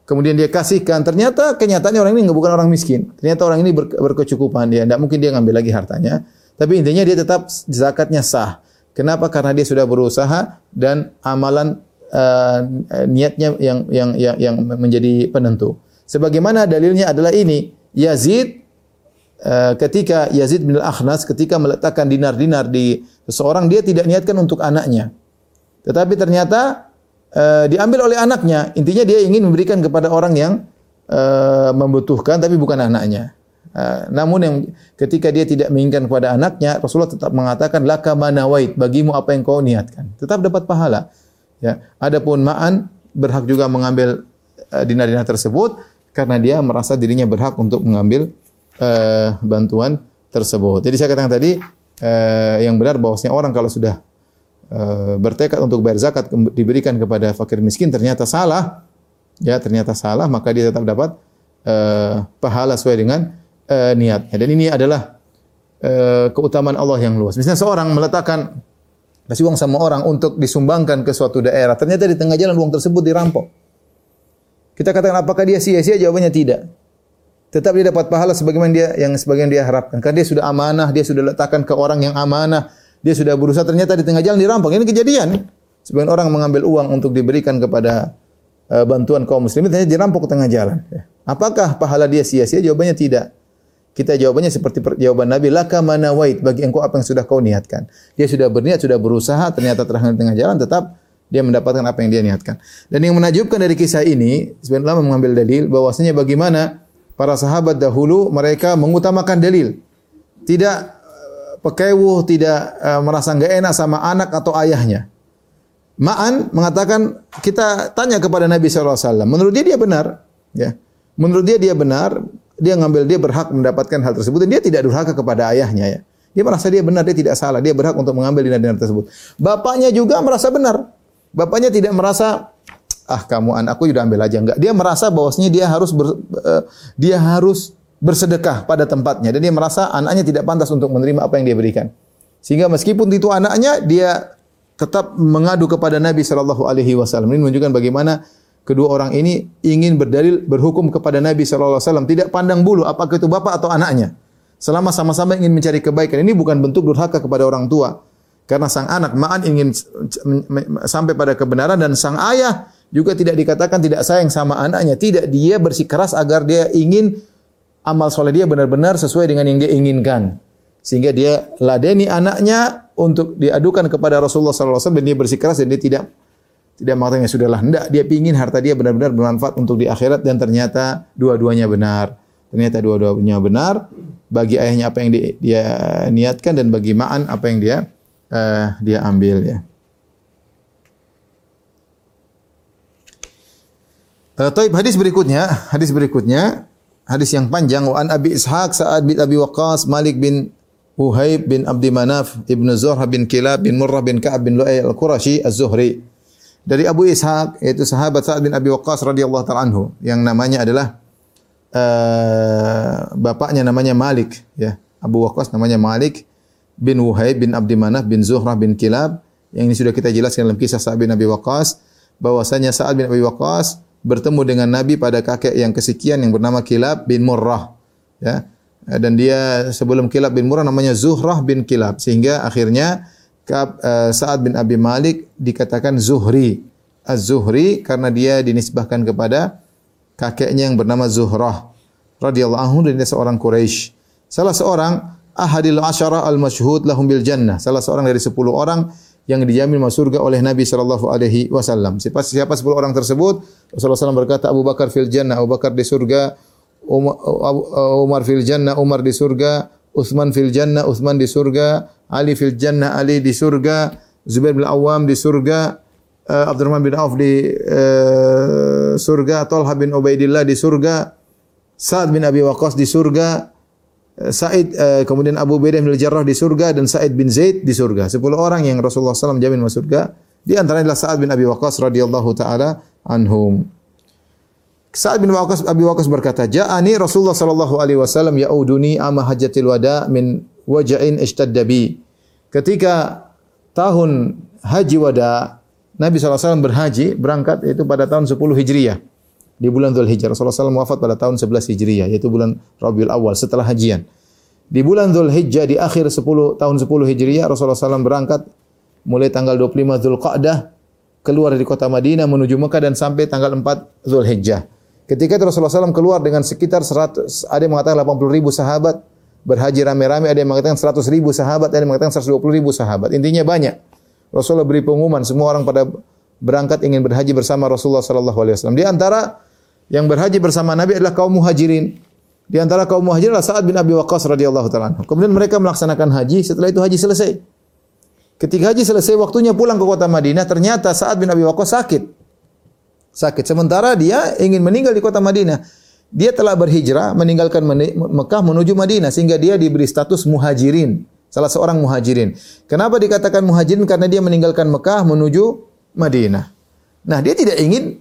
kemudian dia kasihkan, ternyata kenyataannya orang ini bukan orang miskin. Ternyata orang ini ber- berkecukupan dia, tidak mungkin dia ngambil lagi hartanya. Tapi intinya dia tetap zakatnya sah. Kenapa? Karena dia sudah berusaha dan amalan eh, niatnya yang yang yang yang menjadi penentu. Sebagaimana dalilnya adalah ini, Yazid eh, ketika Yazid bin Al-Akhnas ketika meletakkan dinar-dinar di seseorang dia tidak niatkan untuk anaknya. Tetapi ternyata eh, diambil oleh anaknya. Intinya dia ingin memberikan kepada orang yang eh, membutuhkan tapi bukan anaknya. Eh, namun yang ketika dia tidak menginginkan kepada anaknya, Rasulullah tetap mengatakan laka manawait, bagimu apa yang kau niatkan. Tetap dapat pahala. Ya. Adapun ma'an berhak juga mengambil eh, dinar-dinar tersebut karena dia merasa dirinya berhak untuk mengambil eh, bantuan tersebut. Jadi saya katakan tadi eh, yang benar bahwasanya orang kalau sudah eh, bertekad untuk bayar zakat diberikan kepada fakir miskin ternyata salah, ya ternyata salah maka dia tetap dapat eh, pahala sesuai dengan eh, niatnya. Dan ini adalah eh, keutamaan Allah yang luas. Misalnya seorang meletakkan kasih uang sama orang untuk disumbangkan ke suatu daerah, ternyata di tengah jalan uang tersebut dirampok. Kita katakan apakah dia sia-sia? Jawabannya tidak. Tetap dia dapat pahala sebagaimana dia yang sebagian dia harapkan. Karena dia sudah amanah, dia sudah letakkan ke orang yang amanah, dia sudah berusaha ternyata di tengah jalan dirampok. Ini kejadian. Sebagian orang mengambil uang untuk diberikan kepada eh, bantuan kaum muslimin ternyata dirampok tengah jalan. Apakah pahala dia sia-sia? Jawabannya tidak. Kita jawabannya seperti per- jawaban Nabi, laka manawait bagi engkau apa yang sudah kau niatkan. Dia sudah berniat, sudah berusaha, ternyata terhalang di tengah jalan, tetap dia mendapatkan apa yang dia niatkan. Dan yang menajubkan dari kisah ini, sebenarnya mengambil dalil bahwasanya bagaimana para sahabat dahulu mereka mengutamakan dalil. Tidak eh, pekewuh, tidak eh, merasa enggak enak sama anak atau ayahnya. Ma'an mengatakan kita tanya kepada Nabi SAW. Menurut dia dia benar, ya. Menurut dia dia benar, dia ngambil dia berhak mendapatkan hal tersebut dan dia tidak durhaka kepada ayahnya ya. Dia merasa dia benar, dia tidak salah, dia berhak untuk mengambil dinar-dinar tersebut. Bapaknya juga merasa benar. Bapaknya tidak merasa ah kamu anakku sudah ambil aja enggak. Dia merasa bahwasanya dia harus ber, eh, dia harus bersedekah pada tempatnya dan dia merasa anaknya tidak pantas untuk menerima apa yang dia berikan. Sehingga meskipun itu anaknya dia tetap mengadu kepada Nabi Shallallahu Alaihi Wasallam. Ini menunjukkan bagaimana kedua orang ini ingin berdalil berhukum kepada Nabi Shallallahu Alaihi Wasallam. Tidak pandang bulu apakah itu bapak atau anaknya. Selama sama-sama ingin mencari kebaikan. Ini bukan bentuk durhaka kepada orang tua. Karena sang anak ma'an ingin sampai pada kebenaran dan sang ayah juga tidak dikatakan tidak sayang sama anaknya. Tidak, dia bersikeras agar dia ingin amal soleh dia benar-benar sesuai dengan yang dia inginkan. Sehingga dia ladeni anaknya untuk diadukan kepada Rasulullah SAW dan dia bersikeras dan dia tidak tidak mengatakan sudahlah. Tidak, dia ingin harta dia benar-benar bermanfaat untuk di akhirat dan ternyata dua-duanya benar. Ternyata dua-duanya benar. Bagi ayahnya apa yang dia, dia niatkan dan bagi ma'an apa yang dia uh, dia ambil ya. Uh, taib hadis berikutnya, hadis berikutnya, hadis yang panjang wa an Abi Ishaq Sa'ad bin Abi Waqqas Malik bin Uhaib bin Abdi Manaf Ibnu Zuhrah bin Kilab bin Murrah bin Ka'ab bin Lu'ay al-Qurashi az-Zuhri. Dari Abu Ishaq yaitu sahabat Sa'ad bin Abi Waqqas radhiyallahu ta'ala anhu yang namanya adalah uh, bapaknya namanya Malik ya. Abu Waqqas namanya Malik bin Wuhaib bin Abdi Manaf bin Zuhrah bin Kilab yang ini sudah kita jelaskan dalam kisah Sa'ad bin Abi Waqqas bahwasanya Sa'ad bin Abi Waqqas bertemu dengan Nabi pada kakek yang kesekian yang bernama Kilab bin Murrah ya dan dia sebelum Kilab bin Murrah namanya Zuhrah bin Kilab sehingga akhirnya Sa'ad bin Abi Malik dikatakan Zuhri Az-Zuhri karena dia dinisbahkan kepada kakeknya yang bernama Zuhrah radhiyallahu anhu dan dia seorang Quraisy salah seorang ahadil asyara al-masyhud lahum bil jannah salah seorang dari 10 orang yang dijamin masuk surga oleh Nabi sallallahu alaihi wasallam. Siapa siapa 10 orang tersebut? Rasulullah SAW berkata Abu Bakar fil jannah, Abu Bakar di surga, Umar, Umar fil jannah, Umar di surga, Utsman fil jannah, Utsman di surga, Ali fil jannah, Ali di surga, Zubair bin Awam di surga, uh, Abdurrahman bin Auf di uh, surga, Talha bin Ubaidillah di surga, Sa'ad bin Abi Waqqas di surga, Said uh, kemudian Abu Ubaidah bin Jarrah di surga dan Said bin Zaid di surga. Sepuluh orang yang Rasulullah SAW jamin masuk surga Di antaranya adalah Sa'ad bin Abi Waqqas radhiyallahu taala anhum. Sa'ad bin Waqqas Abi Waqqas berkata, "Ja'ani Rasulullah sallallahu alaihi wasallam ya'uduni ama hajjatil wada min waja'in ishtadda bi." Ketika tahun haji wada, Nabi SAW berhaji, berangkat itu pada tahun 10 Hijriah. Di bulan Dhul Hijjah. Rasulullah SAW wafat pada tahun 11 Hijriah, yaitu bulan Rabiul Awal, setelah hajian. Di bulan Dhul Hijjah, di akhir 10, tahun 10 Hijriah, Rasulullah SAW berangkat mulai tanggal 25 Dzulqa'dah keluar dari kota Madinah menuju Mekah dan sampai tanggal 4 Zulhijjah. Ketika itu Rasulullah SAW keluar dengan sekitar 100, ada yang mengatakan 80 ribu sahabat berhaji rame-rame, ada yang mengatakan 100 ribu sahabat, ada yang mengatakan 120 ribu sahabat. Intinya banyak. Rasulullah beri pengumuman semua orang pada berangkat ingin berhaji bersama Rasulullah wasallam. Di antara yang berhaji bersama Nabi adalah kaum muhajirin. Di antara kaum muhajirin adalah Sa'ad bin Abi Waqqas radhiyallahu taala. Kemudian mereka melaksanakan haji, setelah itu haji selesai. Ketika haji selesai waktunya pulang ke kota Madinah, ternyata Sa'ad bin Abi Waqqas sakit. Sakit. Sementara dia ingin meninggal di kota Madinah. Dia telah berhijrah meninggalkan Mekah menuju Madinah sehingga dia diberi status muhajirin. Salah seorang muhajirin. Kenapa dikatakan muhajirin? Karena dia meninggalkan Mekah menuju Madinah. Nah, dia tidak ingin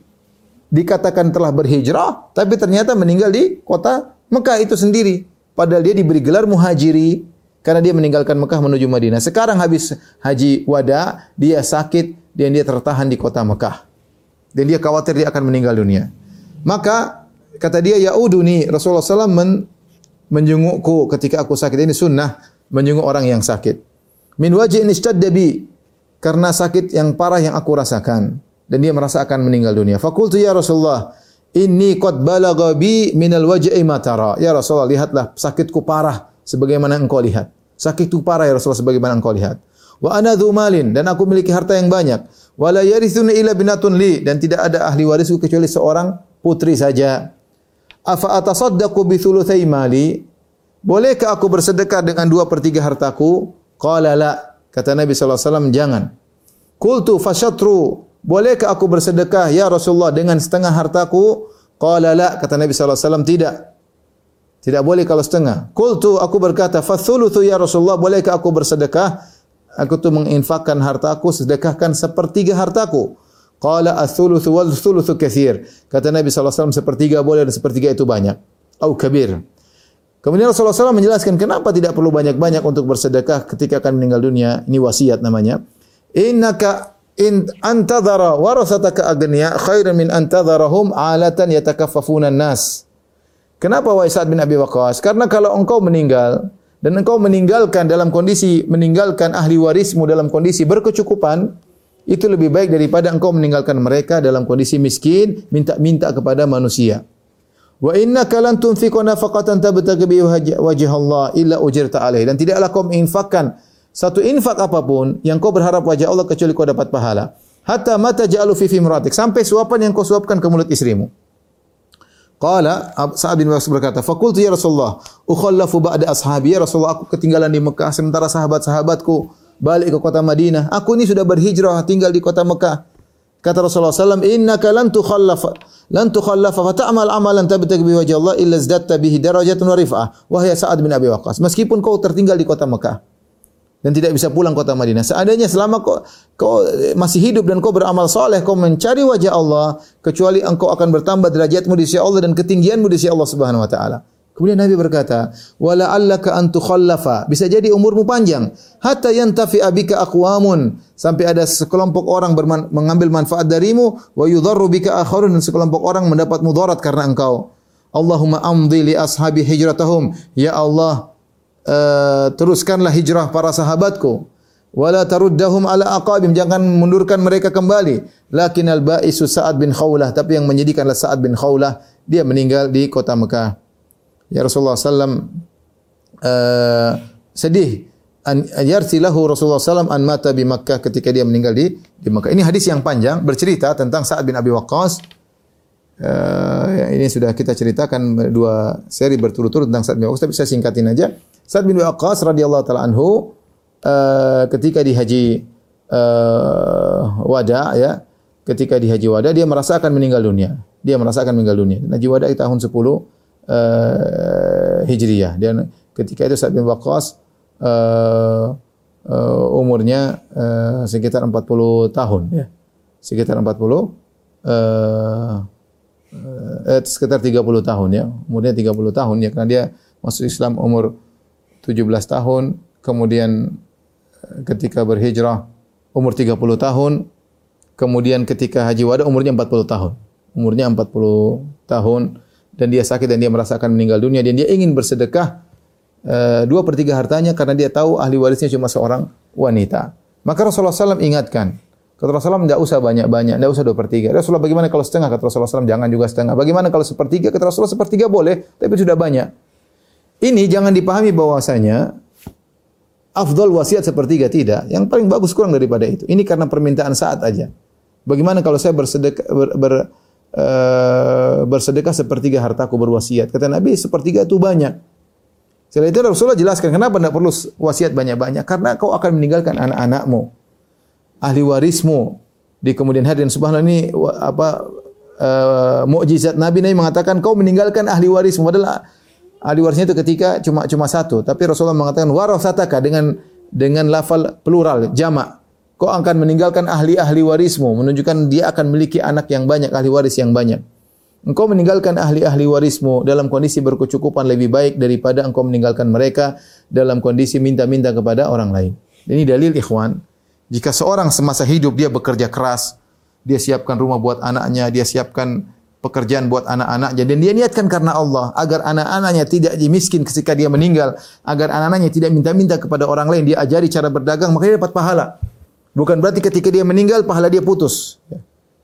dikatakan telah berhijrah, tapi ternyata meninggal di kota Mekah itu sendiri. Padahal dia diberi gelar muhajiri karena dia meninggalkan Mekah menuju Madinah. Sekarang habis haji wada, dia sakit dan dia tertahan di kota Mekah. Dan dia khawatir dia akan meninggal dunia. Maka kata dia yauduni Rasulullah SAW men, menjengukku ketika aku sakit ini sunnah menjenguk orang yang sakit. Min wajin istaddabi karena sakit yang parah yang aku rasakan dan dia merasa akan meninggal dunia. Fakultu ya Rasulullah, inni qad balagha bi minal waj'i ma tara. Ya Rasulullah, lihatlah sakitku parah sebagaimana engkau lihat. Sakitku parah ya Rasulullah sebagaimana engkau lihat. Wa ana dzu malin dan aku memiliki harta yang banyak. Wa la yarithuni illa binatun li dan tidak ada ahli warisku kecuali seorang putri saja. Afa atasaddaqu bi thulutsai mali? Bolehkah aku bersedekah dengan dua per tiga hartaku? Qala la. Kata Nabi SAW, jangan. Kultu fasyatru. Bolehkah aku bersedekah ya Rasulullah dengan setengah hartaku? Qala la. Kata Nabi SAW, tidak. Tidak boleh kalau setengah. Qultu aku berkata, "Fathuluthu ya Rasulullah, bolehkah aku bersedekah?" Aku tu menginfakkan hartaku, sedekahkan sepertiga hartaku. Qala ats-tsulutsu wal tsulutsu katsir. Kata Nabi SAW, sepertiga boleh dan sepertiga itu banyak. Au kabir. Kemudian Rasulullah SAW menjelaskan kenapa tidak perlu banyak-banyak untuk bersedekah ketika akan meninggal dunia. Ini wasiat namanya. Innaka in antadhara warasataka agniya khairan min antadharahum alatan yatakaffafuna an-nas. Kenapa wahai Sa'ad bin Abi Waqqas? Karena kalau engkau meninggal dan engkau meninggalkan dalam kondisi meninggalkan ahli warismu dalam kondisi berkecukupan, itu lebih baik daripada engkau meninggalkan mereka dalam kondisi miskin, minta-minta kepada manusia. Wa innaka lan tunfiqu nafaqatan tabtaghi bi wajh Allah illa ujirta alaihi. Dan tidaklah kau menginfakkan satu infak apa pun yang kau berharap wajah Allah kecuali kau dapat pahala. Hatta mata ja'alu fi fimratik. Sampai suapan yang kau suapkan ke mulut istrimu. Qala Sa'ad bin Waqqas berkata, "Fakultu ya Rasulullah, ukhallafu ba'da ashabi ya Rasulullah, aku ketinggalan di Mekah sementara sahabat-sahabatku balik ke kota Madinah. Aku ini sudah berhijrah tinggal di kota Mekah." Kata Rasulullah SAW, "Innaka lan tukhallafa lan tukhallafa fa ta'mal amalan tabtaghi bi wajhi Allah illa zadatta bihi darajatan wa rif'ah." Wahai Sa'ad bin Abi Waqqas, meskipun kau tertinggal di kota Mekah, dan tidak bisa pulang kota Madinah. Seandainya selama kau, kau masih hidup dan kau beramal soleh, kau mencari wajah Allah, kecuali engkau akan bertambah derajatmu di sisi Allah dan ketinggianmu di sisi Allah Subhanahu wa taala. Kemudian Nabi berkata, "Wala allaka an tukhallafa." Bisa jadi umurmu panjang, hatta yantafi abika aqwamun, sampai ada sekelompok orang berman, mengambil manfaat darimu, wa yudharru bika akharun dan sekelompok orang mendapat mudarat karena engkau. Allahumma amdi li ashabi hijratahum. Ya Allah, uh, teruskanlah hijrah para sahabatku. Wala taruddahum ala aqabim. Jangan mundurkan mereka kembali. Lakin al ba'isu Sa'ad bin Khawlah. Tapi yang menyedihkanlah Sa'ad bin Khawlah dia meninggal di kota Mekah. Ya Rasulullah sallam uh, sedih. An yarsilahu Rasulullah sallam an mata di Makkah ketika dia meninggal di di Makkah. Ini hadis yang panjang bercerita tentang Sa'ad bin Abi Waqqas Uh, ini sudah kita ceritakan dua seri berturut-turut tentang Sa'ad bin Waqqas tapi saya singkatin aja. Sa'ad bin Waqqas radhiyallahu taala anhu uh, ketika di haji uh, wada ya, ketika di haji wada dia merasa akan meninggal dunia. Dia merasa akan meninggal dunia. Haji wada di tahun 10 uh, Hijriyah. Dan ketika itu Sa'ad bin Waqqas uh, eh, umurnya eh, sekitar 40 tahun ya. Sekitar 40 eh, eh, sekitar 30 tahun ya. Umurnya 30 tahun ya karena dia masuk Islam umur 17 tahun, kemudian eh, ketika berhijrah umur 30 tahun, kemudian ketika haji wada umurnya 40 tahun. Umurnya 40 tahun dan dia sakit dan dia merasakan meninggal dunia dan dia ingin bersedekah eh, dua per tiga hartanya karena dia tahu ahli warisnya cuma seorang wanita. Maka Rasulullah SAW ingatkan, kata Rasulullah tidak usah banyak-banyak, tidak usah dua per tiga. Rasulullah bagaimana kalau setengah? Kata Rasulullah SAW jangan juga setengah. Bagaimana kalau sepertiga? Kata Rasulullah sepertiga boleh, tapi sudah banyak. Ini jangan dipahami bahwasanya afdal wasiat sepertiga tidak. Yang paling bagus kurang daripada itu. Ini karena permintaan saat aja. Bagaimana kalau saya bersedekah ber, ber, uh, bersedekah sepertiga hartaku berwasiat? Kata Nabi sepertiga itu banyak. Setelah itu Rasulullah jelaskan kenapa tidak perlu wasiat banyak-banyak karena kau akan meninggalkan anak-anakmu, ahli warismu. Di kemudian hari dan subhanallah ini apa uh, mukjizat Nabi Nabi mengatakan kau meninggalkan ahli warismu. Padahal ahli warisnya itu ketika cuma cuma satu. Tapi Rasulullah mengatakan warasataka dengan dengan lafal plural jamak. Kau akan meninggalkan ahli-ahli warismu. Menunjukkan dia akan memiliki anak yang banyak ahli waris yang banyak. Engkau meninggalkan ahli-ahli warismu dalam kondisi berkecukupan lebih baik daripada engkau meninggalkan mereka dalam kondisi minta-minta kepada orang lain. Ini dalil ikhwan. Jika seorang semasa hidup dia bekerja keras, dia siapkan rumah buat anaknya, dia siapkan pekerjaan buat anak-anaknya dan dia niatkan karena Allah agar anak-anaknya tidak dimiskin ketika dia meninggal, agar anak-anaknya tidak minta-minta kepada orang lain, dia ajari cara berdagang, maka dia dapat pahala. Bukan berarti ketika dia meninggal pahala dia putus. Ya.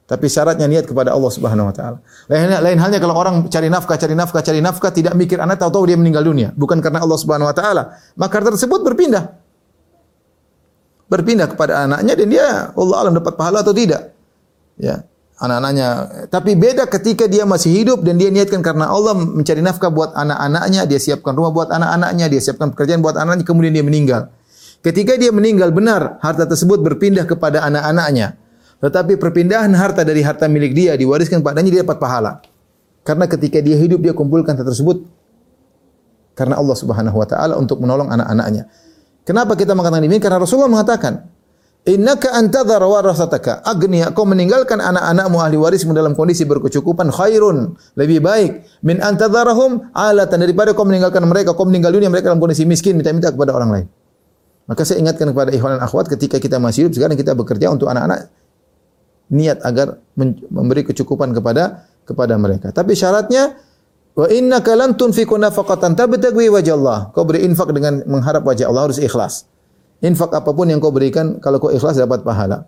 Tapi syaratnya niat kepada Allah Subhanahu wa taala. Lain, lain halnya kalau orang cari nafkah, cari nafkah, cari nafkah tidak mikir anak tahu-tahu dia meninggal dunia, bukan karena Allah Subhanahu wa taala, maka tersebut berpindah. Berpindah kepada anaknya dan dia Allah alam dapat pahala atau tidak. Ya, anak-anaknya. Tapi beda ketika dia masih hidup dan dia niatkan karena Allah mencari nafkah buat anak-anaknya, dia siapkan rumah buat anak-anaknya, dia siapkan pekerjaan buat anak-anaknya, kemudian dia meninggal. Ketika dia meninggal benar harta tersebut berpindah kepada anak-anaknya. Tetapi perpindahan harta dari harta milik dia diwariskan padanya dia dapat pahala. Karena ketika dia hidup dia kumpulkan harta tersebut karena Allah Subhanahu wa taala untuk menolong anak-anaknya. Kenapa kita mengatakan ini? Karena Rasulullah mengatakan, "Innaka antadhar warasataka agniya." Kau meninggalkan anak-anakmu ahli warismu dalam kondisi berkecukupan khairun, lebih baik min antadharahum alatan daripada kau meninggalkan mereka, kau meninggal dunia mereka dalam kondisi miskin minta-minta kepada orang lain. Maka saya ingatkan kepada ikhwan dan akhwat ketika kita masih hidup sekarang kita bekerja untuk anak-anak niat agar memberi kecukupan kepada kepada mereka. Tapi syaratnya wa innaka lan tunfiqu nafaqatan tabtaghi wajh Allah. Kau beri infak dengan mengharap wajah Allah harus ikhlas. Infak apa pun yang kau berikan kalau kau ikhlas dapat pahala.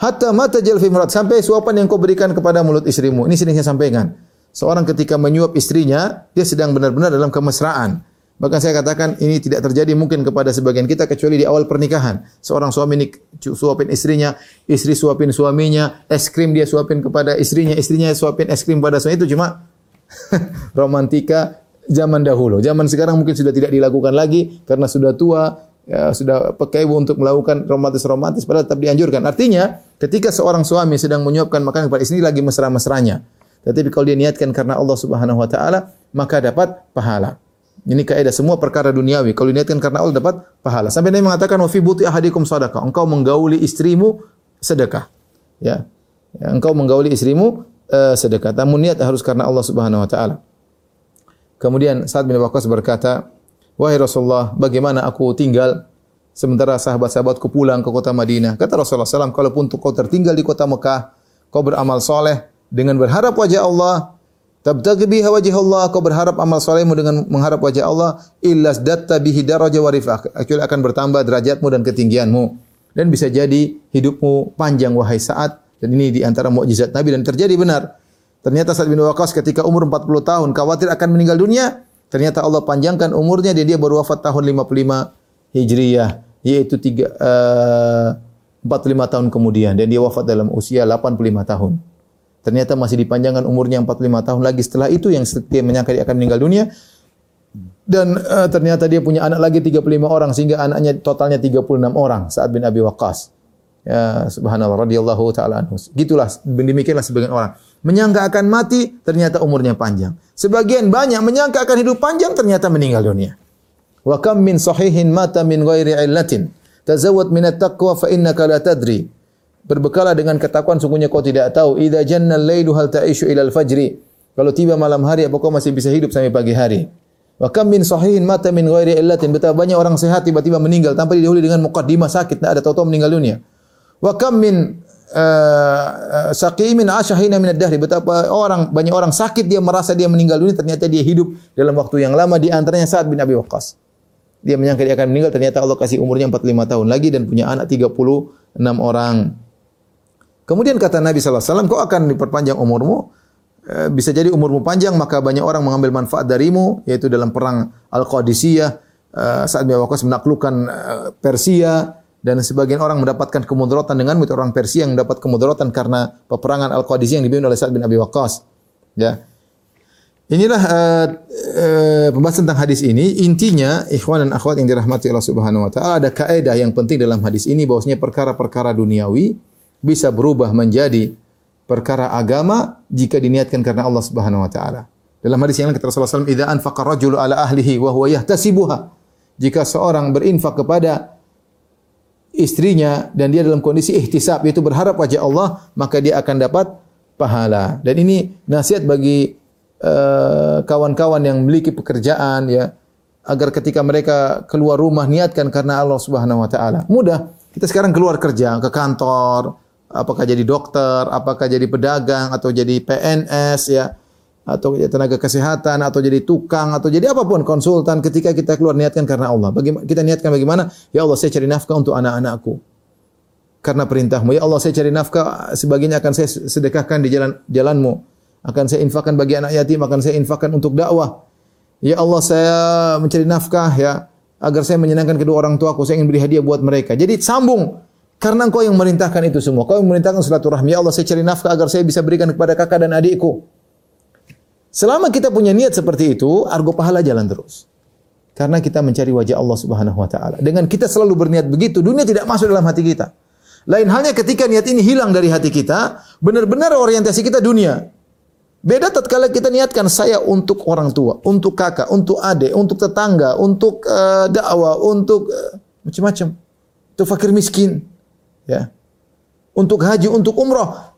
Hatta mata jalfi murat sampai suapan yang kau berikan kepada mulut istrimu. Ini sering saya sampaikan. Seorang ketika menyuap istrinya, dia sedang benar-benar dalam kemesraan. Bahkan saya katakan ini tidak terjadi mungkin kepada sebagian kita kecuali di awal pernikahan. Seorang suami ini suapin istrinya, istri suapin suaminya, es krim dia suapin kepada istrinya, istrinya suapin es krim pada suami itu cuma romantika zaman dahulu. Zaman sekarang mungkin sudah tidak dilakukan lagi karena sudah tua, ya, sudah pakai untuk melakukan romantis-romantis padahal tetap dianjurkan. Artinya, ketika seorang suami sedang menyuapkan makanan kepada istri lagi mesra-mesranya. Tetapi kalau dia niatkan karena Allah Subhanahu wa taala, maka dapat pahala. Ini kaidah semua perkara duniawi. Kalau niatkan karena Allah dapat pahala. Sampai Nabi mengatakan wa fi buti ahadikum sadaqah. Engkau menggauli istrimu sedekah. Ya. ya engkau menggauli istrimu uh, sedekah. Namun niat harus karena Allah Subhanahu wa taala. Kemudian Sa'ad bin Waqqas berkata, "Wahai Rasulullah, bagaimana aku tinggal sementara sahabat-sahabatku pulang ke kota Madinah?" Kata Rasulullah SAW, "Kalaupun kau tertinggal di kota Mekah, kau beramal soleh dengan berharap wajah Allah, Tabtaghi biha wajh Allah, kau berharap amal solehmu dengan mengharap wajah Allah, illas datta bihi daraja wa rifah. Kecuali akan bertambah derajatmu dan ketinggianmu. Dan bisa jadi hidupmu panjang wahai saat. Dan ini di antara mukjizat Nabi dan terjadi benar. Ternyata Sa'ad bin Waqqas ketika umur 40 tahun khawatir akan meninggal dunia, ternyata Allah panjangkan umurnya dan dia baru wafat tahun 55 Hijriyah, yaitu tiga, uh, 45 tahun kemudian dan dia wafat dalam usia 85 tahun. Ternyata masih dipanjangkan umurnya 45 tahun lagi setelah itu yang dia menyangka dia akan meninggal dunia. Dan uh, ternyata dia punya anak lagi 35 orang sehingga anaknya totalnya 36 orang saat bin Abi Waqqas. Ya subhanallah radhiyallahu taala anhu. Gitulah demikianlah sebagian orang. Menyangka akan mati ternyata umurnya panjang. Sebagian banyak menyangka akan hidup panjang ternyata meninggal dunia. Wa kam min sahihin mata min ghairi illatin. Tazawwad minat taqwa fa innaka la tadri. Berbekalah dengan ketakwaan sungguhnya kau tidak tahu. Idza janna al-lailu hal ta'ishu ila al-fajri. Kalau tiba malam hari apa kau masih bisa hidup sampai pagi hari? Wa kam min sahihin mata min ghairi illatin. Betapa banyak orang sehat tiba-tiba meninggal tanpa didahului dengan mukaddimah sakit, tidak ada tahu-tahu meninggal dunia. Wa kam min uh, saqimin min ad-dahri. Betapa orang banyak orang sakit dia merasa dia meninggal dunia ternyata dia hidup dalam waktu yang lama di antaranya Sa'ad bin Abi Waqqas. Dia menyangka dia akan meninggal ternyata Allah kasih umurnya 45 tahun lagi dan punya anak 36 orang. Kemudian kata Nabi SAW, kau akan diperpanjang umurmu, eh, bisa jadi umurmu panjang, maka banyak orang mengambil manfaat darimu, yaitu dalam perang Al-Qadisiyah, saat Abi Waqqas menaklukkan Persia, dan sebagian orang mendapatkan kemudaratan denganmu, itu orang Persia yang mendapat kemudaratan karena peperangan Al-Qadisiyah yang dipimpin oleh Sa'ad bin Abi Waqqas. Ya. Inilah uh, uh, pembahasan tentang hadis ini. Intinya, ikhwan dan akhwat yang dirahmati Allah Subhanahu wa taala, ada kaidah yang penting dalam hadis ini bahwasanya perkara-perkara duniawi bisa berubah menjadi perkara agama jika diniatkan karena Allah Subhanahu wa taala. Dalam hadis yang lain kata Rasulullah SAW, "Idza anfaqa ala ahlihi wa huwa yahtasibuha." Jika seorang berinfak kepada istrinya dan dia dalam kondisi ihtisab yaitu berharap wajah Allah, maka dia akan dapat pahala. Dan ini nasihat bagi Eh, kawan-kawan uh, yang memiliki pekerjaan ya agar ketika mereka keluar rumah niatkan karena Allah Subhanahu wa taala. Mudah. Kita sekarang keluar kerja ke kantor, apakah jadi dokter, apakah jadi pedagang atau jadi PNS ya atau jadi tenaga kesehatan atau jadi tukang atau jadi apa pun konsultan ketika kita keluar niatkan karena Allah. Bagaimana kita niatkan bagaimana? Ya Allah saya cari nafkah untuk anak-anakku. Karena perintahmu. Ya Allah saya cari nafkah sebagiannya akan saya sedekahkan di jalan jalanmu akan saya infakkan bagi anak yatim, akan saya infakkan untuk dakwah. Ya Allah, saya mencari nafkah ya agar saya menyenangkan kedua orang tuaku, saya ingin beri hadiah buat mereka. Jadi sambung karena engkau yang merintahkan itu semua. Kau yang merintahkan silaturahmi. Ya Allah, saya cari nafkah agar saya bisa berikan kepada kakak dan adikku. Selama kita punya niat seperti itu, argo pahala jalan terus. Karena kita mencari wajah Allah Subhanahu wa taala. Dengan kita selalu berniat begitu, dunia tidak masuk dalam hati kita. Lain halnya ketika niat ini hilang dari hati kita, benar-benar orientasi kita dunia. Beda tatkala kita niatkan saya untuk orang tua, untuk kakak, untuk adik, untuk tetangga, untuk uh, dakwah, untuk uh, macam-macam. Untuk fakir miskin, ya. Untuk haji, untuk umrah.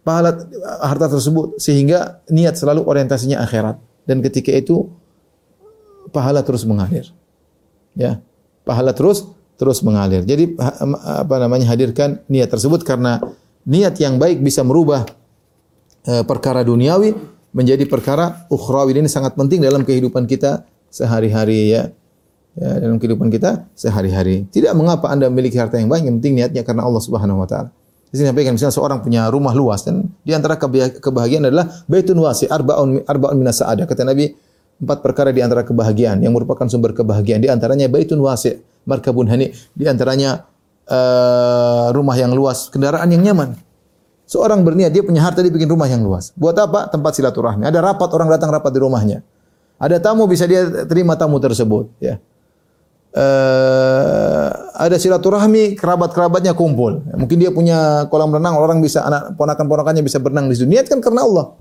Pahala harta tersebut sehingga niat selalu orientasinya akhirat. Dan ketika itu pahala terus mengalir. Ya. Pahala terus terus mengalir. Jadi apa namanya hadirkan niat tersebut karena niat yang baik bisa merubah Eh, perkara duniawi menjadi perkara ukhrawi ini sangat penting dalam kehidupan kita sehari-hari ya. Ya, dalam kehidupan kita sehari-hari. Tidak mengapa Anda memiliki harta yang banyak, yang penting niatnya karena Allah Subhanahu wa taala. Di sini sampaikan misalnya seorang punya rumah luas dan di antara kebahagiaan adalah baitun wasi arbaun arbaun minas. Kata Nabi, empat perkara di antara kebahagiaan yang merupakan sumber kebahagiaan. Di antaranya baitun wasi, markabun hani. Di antaranya uh, rumah yang luas, kendaraan yang nyaman. Seorang berniat dia punya harta dia bikin rumah yang luas. Buat apa? Tempat silaturahmi. Ada rapat orang datang rapat di rumahnya. Ada tamu bisa dia terima tamu tersebut. Ya. Uh, ada silaturahmi kerabat-kerabatnya kumpul. Mungkin dia punya kolam renang orang bisa anak ponakan-ponakannya bisa berenang di situ. Niatkan karena Allah.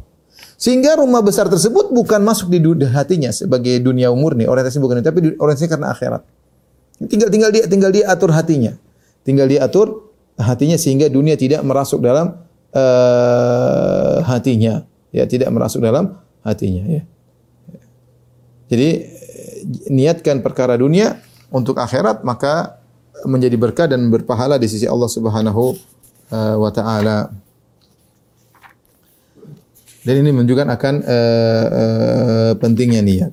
Sehingga rumah besar tersebut bukan masuk di hatinya sebagai dunia murni, orientasi bukan itu, tapi orientasi karena akhirat. Tinggal tinggal dia tinggal dia atur hatinya. Tinggal dia atur hatinya sehingga dunia tidak merasuk dalam uh, hatinya, ya tidak merasuk dalam hatinya. Ya. Jadi niatkan perkara dunia untuk akhirat maka menjadi berkah dan berpahala di sisi Allah Subhanahu uh, wa taala. Dan ini menunjukkan akan uh, uh, pentingnya niat.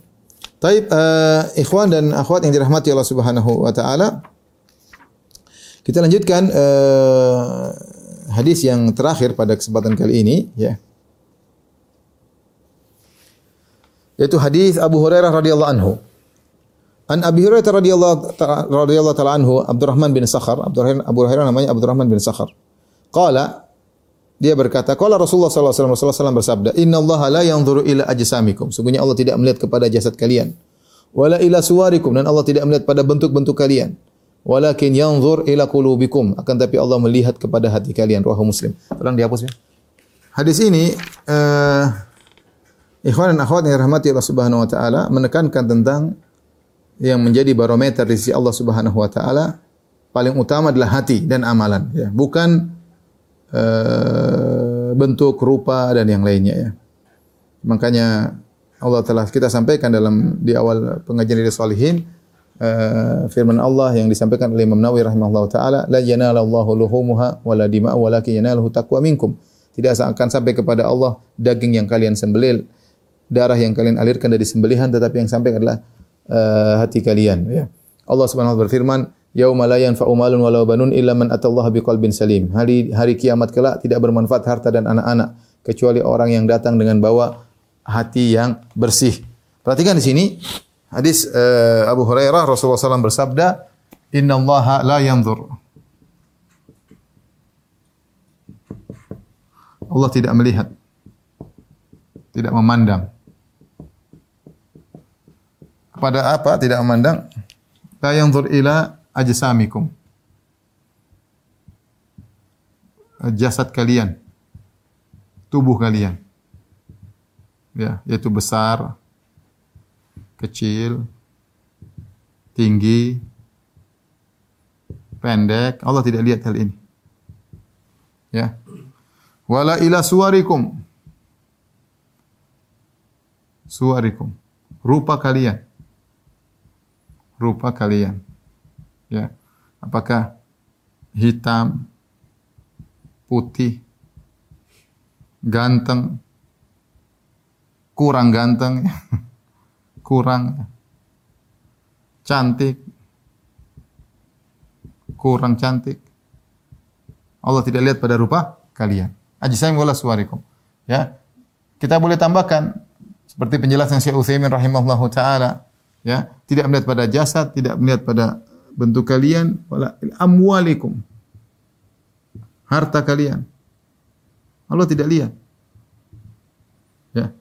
Taib uh, ikhwan dan akhwat yang dirahmati Allah Subhanahu wa taala. Kita lanjutkan uh, hadis yang terakhir pada kesempatan kali ini ya. Yaitu hadis Abu Hurairah radhiyallahu anhu. An Abi Hurairah radhiyallahu radhiyallahu taala anhu Abdurrahman bin Sakhar, Abdurrahman Abu Hurairah namanya Abdurrahman bin Sakhar. Qala dia berkata, "Qala Rasulullah sallallahu alaihi wasallam bersabda, "Inna Allah la yanzuru ila ajsamikum." Sungguhnya Allah tidak melihat kepada jasad kalian. Wala ila suwarikum dan Allah tidak melihat pada bentuk-bentuk kalian walakin yanzur ila qulubikum akan tapi Allah melihat kepada hati kalian rawahu muslim tolong dihapus ya hadis ini uh, ikhwan dan akhwat yang rahmati Allah Subhanahu wa taala menekankan tentang yang menjadi barometer di sisi Allah Subhanahu wa taala paling utama adalah hati dan amalan ya, bukan uh, bentuk rupa dan yang lainnya ya. Makanya Allah telah kita sampaikan dalam di awal pengajian dari salihin uh, firman Allah yang disampaikan oleh Imam Nawawi rahimahullah taala la yanalallahu luhumuha wala dima'u walakin yanaluhu taqwa minkum. Tidak akan sampai kepada Allah daging yang kalian sembelih, darah yang kalian alirkan dari sembelihan tetapi yang sampai adalah uh, hati kalian ya. Allah Subhanahu wa taala berfirman, Yauma la yanfa'u malun wala banun illa man atallaha biqalbin salim. Hari hari kiamat kelak tidak bermanfaat harta dan anak-anak kecuali orang yang datang dengan bawa hati yang bersih. Perhatikan di sini hadis uh, Abu Hurairah Rasulullah SAW bersabda, Inna Allah la yanzur. Allah tidak melihat, tidak memandang. Kepada apa tidak memandang? La yanzur ila ajsamikum. Jasad kalian. Tubuh kalian. Ya, yaitu besar, kecil, tinggi, pendek. Allah tidak lihat hal ini. Ya. Wala ila suwarikum. Suwarikum. Rupa kalian. Rupa kalian. Ya. Apakah hitam putih ganteng? Kurang ganteng kurang cantik. Kurang cantik. Allah tidak lihat pada rupa kalian. Ajisam wala suwarikum ya. Kita boleh tambahkan seperti penjelasan Syekh Utsaimin rahimahullahu taala ya tidak melihat pada jasad tidak melihat pada bentuk kalian. Wala amwalikum. Harta kalian. Allah tidak lihat. Ya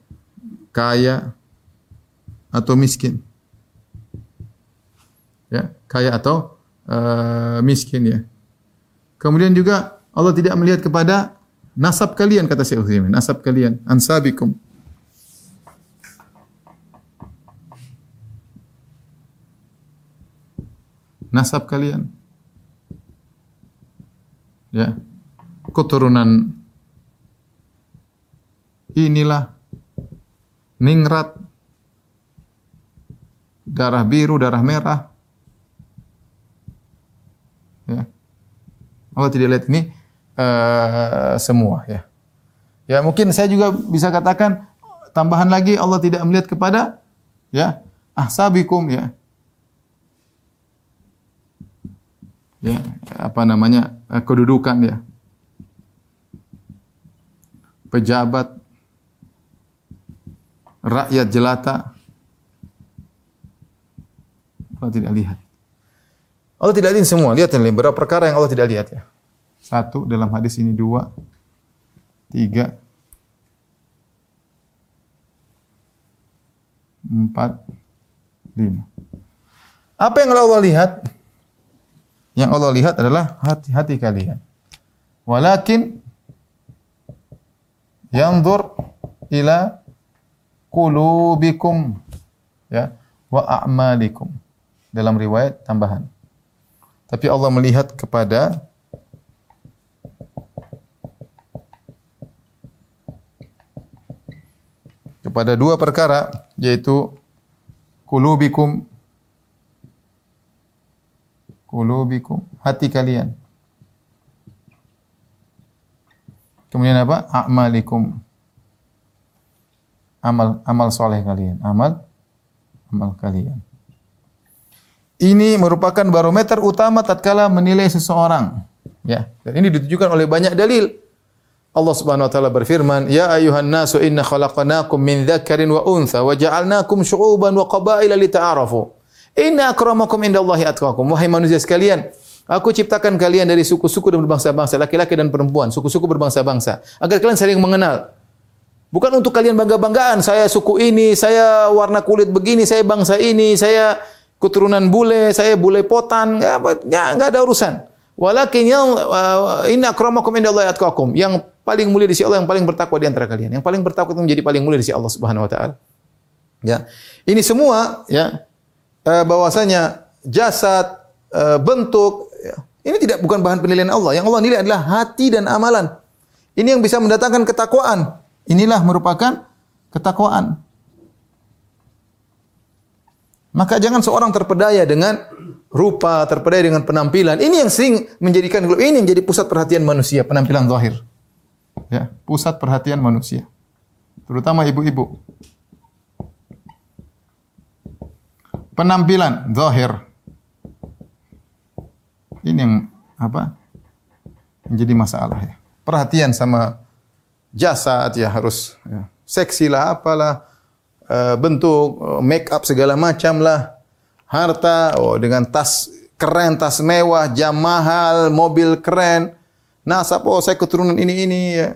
kaya atau miskin. Ya kaya atau uh, miskin ya. Kemudian juga Allah tidak melihat kepada nasab kalian kata Syekh Utsaimin. Nasab kalian. Ansabikum nasab kalian. Ya. Keturunan inilah ningrat darah biru, darah merah. Ya. Allah tidak lihat ini uh, semua ya. Ya mungkin saya juga bisa katakan tambahan lagi Allah tidak melihat kepada ya ahsabikum ya ya apa namanya eh, kedudukan ya pejabat rakyat jelata. Allah tidak lihat. Allah tidak lihat semua. Lihat ini beberapa perkara yang Allah tidak lihat ya. Satu dalam hadis ini. Dua tiga empat lima. Apa yang Allah lihat yang Allah lihat adalah hati-hati kalian. Walakin yanzur ila qulubikum ya wa a'malikum. Dalam riwayat tambahan. Tapi Allah melihat kepada kepada dua perkara yaitu kulubikum qulubikum, hati kalian. Kemudian apa? A'malikum. Amal amal soleh kalian, amal amal kalian. Ini merupakan barometer utama tatkala menilai seseorang. Ya, dan ini ditujukan oleh banyak dalil. Allah Subhanahu wa taala berfirman, "Ya ayuhan nasu inna khalaqnakum min dzakarin wa untha wa ja'alnakum syu'uban wa qabaila lita'arafu." Inna akramakum indallahi atqakum. Wahai manusia sekalian, aku ciptakan kalian dari suku-suku dan berbangsa-bangsa, laki-laki dan perempuan, suku-suku berbangsa-bangsa, agar kalian saling mengenal. Bukan untuk kalian bangga-banggaan, saya suku ini, saya warna kulit begini, saya bangsa ini, saya keturunan bule, saya bule potan, ya, ya enggak ada urusan. Walakin yang uh, inna akramakum indallahi atqakum. Yang paling mulia di sisi Allah, yang paling bertakwa di antara kalian. Yang paling bertakwa itu menjadi paling mulia di sisi Allah Subhanahu wa taala. Ya. Ini semua ya bahwasanya jasad, uh, bentuk, Ya. Ini tidak bukan bahan penilaian Allah. Yang Allah nilai adalah hati dan amalan. Ini yang bisa mendatangkan ketakwaan. Inilah merupakan ketakwaan. Maka jangan seorang terpedaya dengan rupa, terpedaya dengan penampilan. Ini yang sering menjadikan ini yang jadi pusat perhatian manusia, penampilan zahir. Ya, pusat perhatian manusia. Terutama ibu-ibu. Penampilan zahir. Ini yang apa? Menjadi masalah ya. Perhatian sama jasad ya harus ya. seksi lah apalah uh, bentuk uh, make up segala macam lah harta oh dengan tas keren tas mewah jam mahal mobil keren nasab oh saya keturunan ini ini ya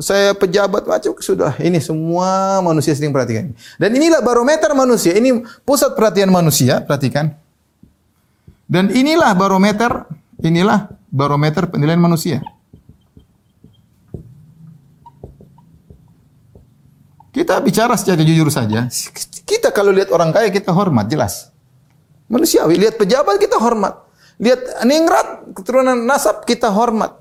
saya pejabat macam sudah ini semua manusia sering perhatikan dan inilah barometer manusia ini pusat perhatian manusia perhatikan dan inilah barometer inilah barometer penilaian manusia Kita bicara secara jujur saja. Kita kalau lihat orang kaya kita hormat, jelas. Manusiawi, lihat pejabat kita hormat. Lihat ningrat, keturunan nasab kita hormat.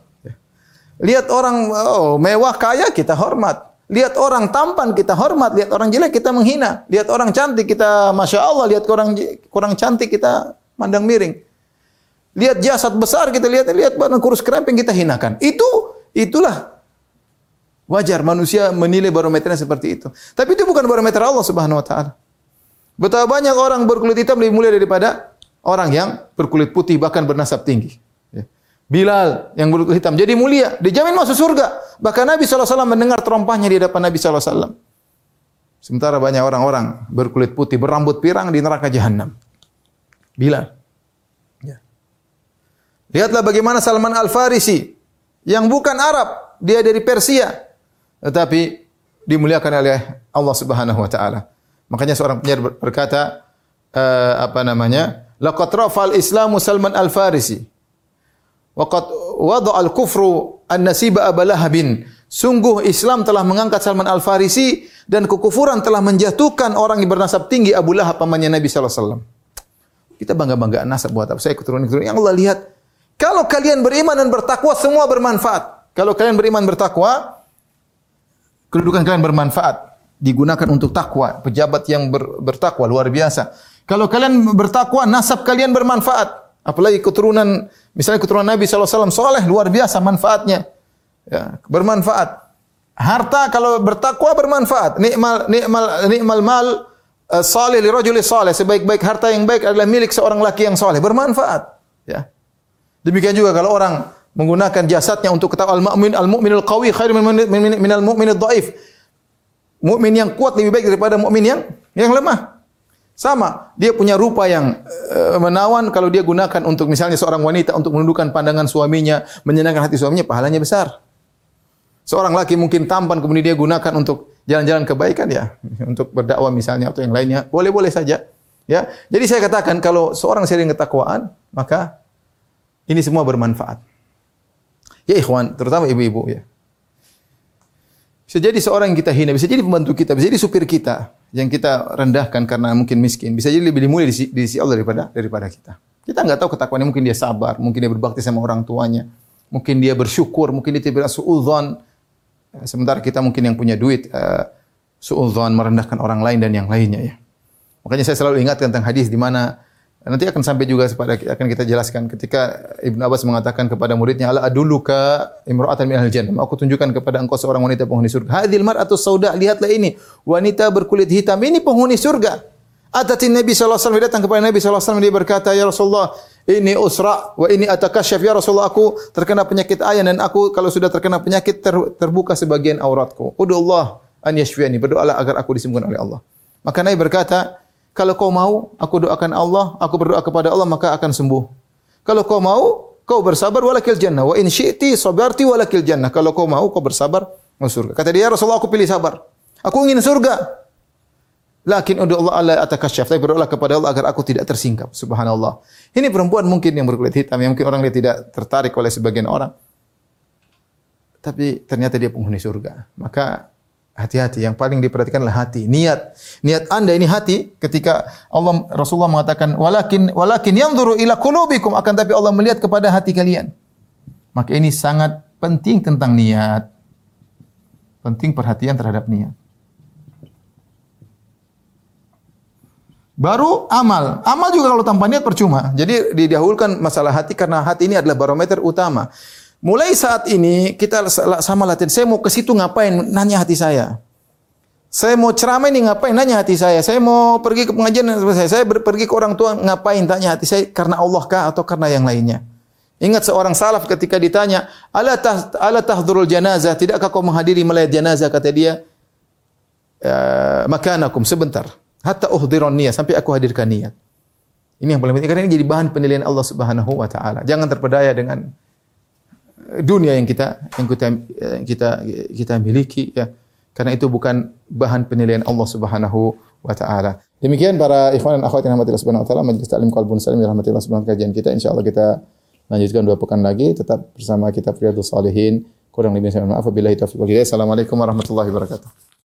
Lihat orang oh, mewah kaya kita hormat. Lihat orang tampan kita hormat, lihat orang jelek kita menghina. Lihat orang cantik kita masya Allah, lihat orang kurang cantik kita mandang miring. Lihat jasad besar kita lihat, lihat badan kurus kerempeng kita hinakan. Itu itulah Wajar manusia menilai barometernya seperti itu. Tapi itu bukan barometer Allah Subhanahu wa taala. Betapa banyak orang berkulit hitam lebih mulia daripada orang yang berkulit putih bahkan bernasab tinggi. Bilal yang berkulit hitam jadi mulia, dijamin masuk surga. Bahkan Nabi SAW mendengar terompahnya di hadapan Nabi SAW. Sementara banyak orang-orang berkulit putih, berambut pirang di neraka jahanam. Bilal. Ya. Lihatlah bagaimana Salman Al-Farisi yang bukan Arab, dia dari Persia, tetapi dimuliakan oleh Allah Subhanahu wa taala. Makanya seorang penyair berkata uh, apa namanya? Laqad rafal Islamu Salman Al-Farisi. Waqad wada al-kufru an-nasiba abalahabin. Sungguh Islam telah mengangkat Salman Al-Farisi dan kekufuran telah menjatuhkan orang yang bernasab tinggi Abu Lahab pamannya Nabi sallallahu alaihi wasallam. Kita bangga-banggaan nasab buat apa? Saya keturunan-keturunan yang Allah lihat. Kalau kalian beriman dan bertakwa semua bermanfaat. Kalau kalian beriman bertakwa, kedudukan kalian bermanfaat, digunakan untuk takwa, pejabat yang ber, bertakwa luar biasa. Kalau kalian bertakwa, nasab kalian bermanfaat. Apalagi keturunan, misalnya keturunan Nabi SAW, soleh, luar biasa manfaatnya. Ya, bermanfaat. Harta kalau bertakwa bermanfaat. Nikmal, nikmal, nikmal mal uh, salih li rajuli salih. Sebaik-baik harta yang baik adalah milik seorang laki yang saleh. Bermanfaat. Ya. Demikian juga kalau orang menggunakan jasadnya untuk ketahui al-mu'min al-mu'minul qawi khair min al-mu'minid dhaif. Mukmin yang kuat lebih baik daripada mukmin yang yang lemah. Sama, dia punya rupa yang uh, menawan kalau dia gunakan untuk misalnya seorang wanita untuk menundukkan pandangan suaminya, menyenangkan hati suaminya, pahalanya besar. Seorang laki mungkin tampan kemudian dia gunakan untuk jalan-jalan kebaikan ya, untuk berdakwah misalnya atau yang lainnya, boleh-boleh saja. Ya. Jadi saya katakan kalau seorang sering ketakwaan, maka ini semua bermanfaat. Ya ikhwan, terutama ibu-ibu ya. Bisa jadi seorang yang kita hina, bisa jadi pembantu kita, bisa jadi supir kita yang kita rendahkan karena mungkin miskin, bisa jadi lebih mulia di, di sisi Allah daripada daripada kita. Kita nggak tahu ketakwaannya, mungkin dia sabar, mungkin dia berbakti sama orang tuanya, mungkin dia bersyukur, mungkin dia tidak suudzon. Sementara kita mungkin yang punya duit uh, suudzon merendahkan orang lain dan yang lainnya ya. Makanya saya selalu ingat tentang hadis di mana Nanti akan sampai juga kepada akan kita jelaskan ketika Ibnu Abbas mengatakan kepada muridnya ala aduluka imra'atan min ahli jannah. Aku tunjukkan kepada engkau seorang wanita penghuni surga. Hadhil mar'atu sauda, lihatlah ini. Wanita berkulit hitam ini penghuni surga. Atatin Nabi sallallahu alaihi datang kepada Nabi sallallahu alaihi dia berkata, "Ya Rasulullah, ini usra wa ini atakasyaf ya Rasulullah aku terkena penyakit ayan dan aku kalau sudah terkena penyakit ter, terbuka sebagian auratku. Udullah an yashfiani. Berdoalah agar aku disembuhkan oleh Allah." Maka Nabi berkata, kalau kau mau, aku doakan Allah, aku berdoa kepada Allah maka akan sembuh. Kalau kau mau, kau bersabar walakil jannah. Wa in syi'ti sabarti walakil jannah. Kalau kau mau, kau bersabar masuk surga. Kata dia, Rasulullah aku pilih sabar. Aku ingin surga. Lakin udu Allah Allah atakasyaf. Tapi berdoa kepada Allah agar aku tidak tersingkap. Subhanallah. Ini perempuan mungkin yang berkulit hitam. Yang mungkin orang dia tidak tertarik oleh sebagian orang. Tapi ternyata dia penghuni surga. Maka Hati-hati. Yang paling diperhatikan adalah hati, niat. Niat Anda ini hati ketika Allah Rasulullah mengatakan walakin walakin yanzuru ila qulubikum akan tapi Allah melihat kepada hati kalian. Maka ini sangat penting tentang niat. Penting perhatian terhadap niat. Baru amal. Amal juga kalau tanpa niat percuma. Jadi didahulukan masalah hati karena hati ini adalah barometer utama. Mulai saat ini kita sama latihan. Saya mau ke situ ngapain? Nanya hati saya. Saya mau ceramah ini ngapain? Nanya hati saya. Saya mau pergi ke pengajian saya. Saya pergi ke orang tua ngapain? Tanya hati saya karena Allah kah atau karena yang lainnya? Ingat seorang salaf ketika ditanya, "Ala tah ala tahdurul janazah? Tidakkah kau menghadiri melayat janazah?" kata dia, "Ya, "Makanakum sebentar." Hatta uhdiron niat sampai aku hadirkan niat. Ini yang paling penting karena ini jadi bahan penilaian Allah Subhanahu wa taala. Jangan terpedaya dengan dunia yang kita yang kita yang kita kita miliki ya. Karena itu bukan bahan penilaian Allah Subhanahu wa taala. Demikian para ikhwan dan akhwat yang rahmatillah subhanahu wa taala majelis taklim qalbun salim rahmatillah subhanahu kajian kita insyaallah kita lanjutkan dua pekan lagi tetap bersama kita Riyadhus Salihin. Kurang lebih saya maaf. Wabillahi taufiq wal hidayah. Assalamualaikum warahmatullahi wabarakatuh.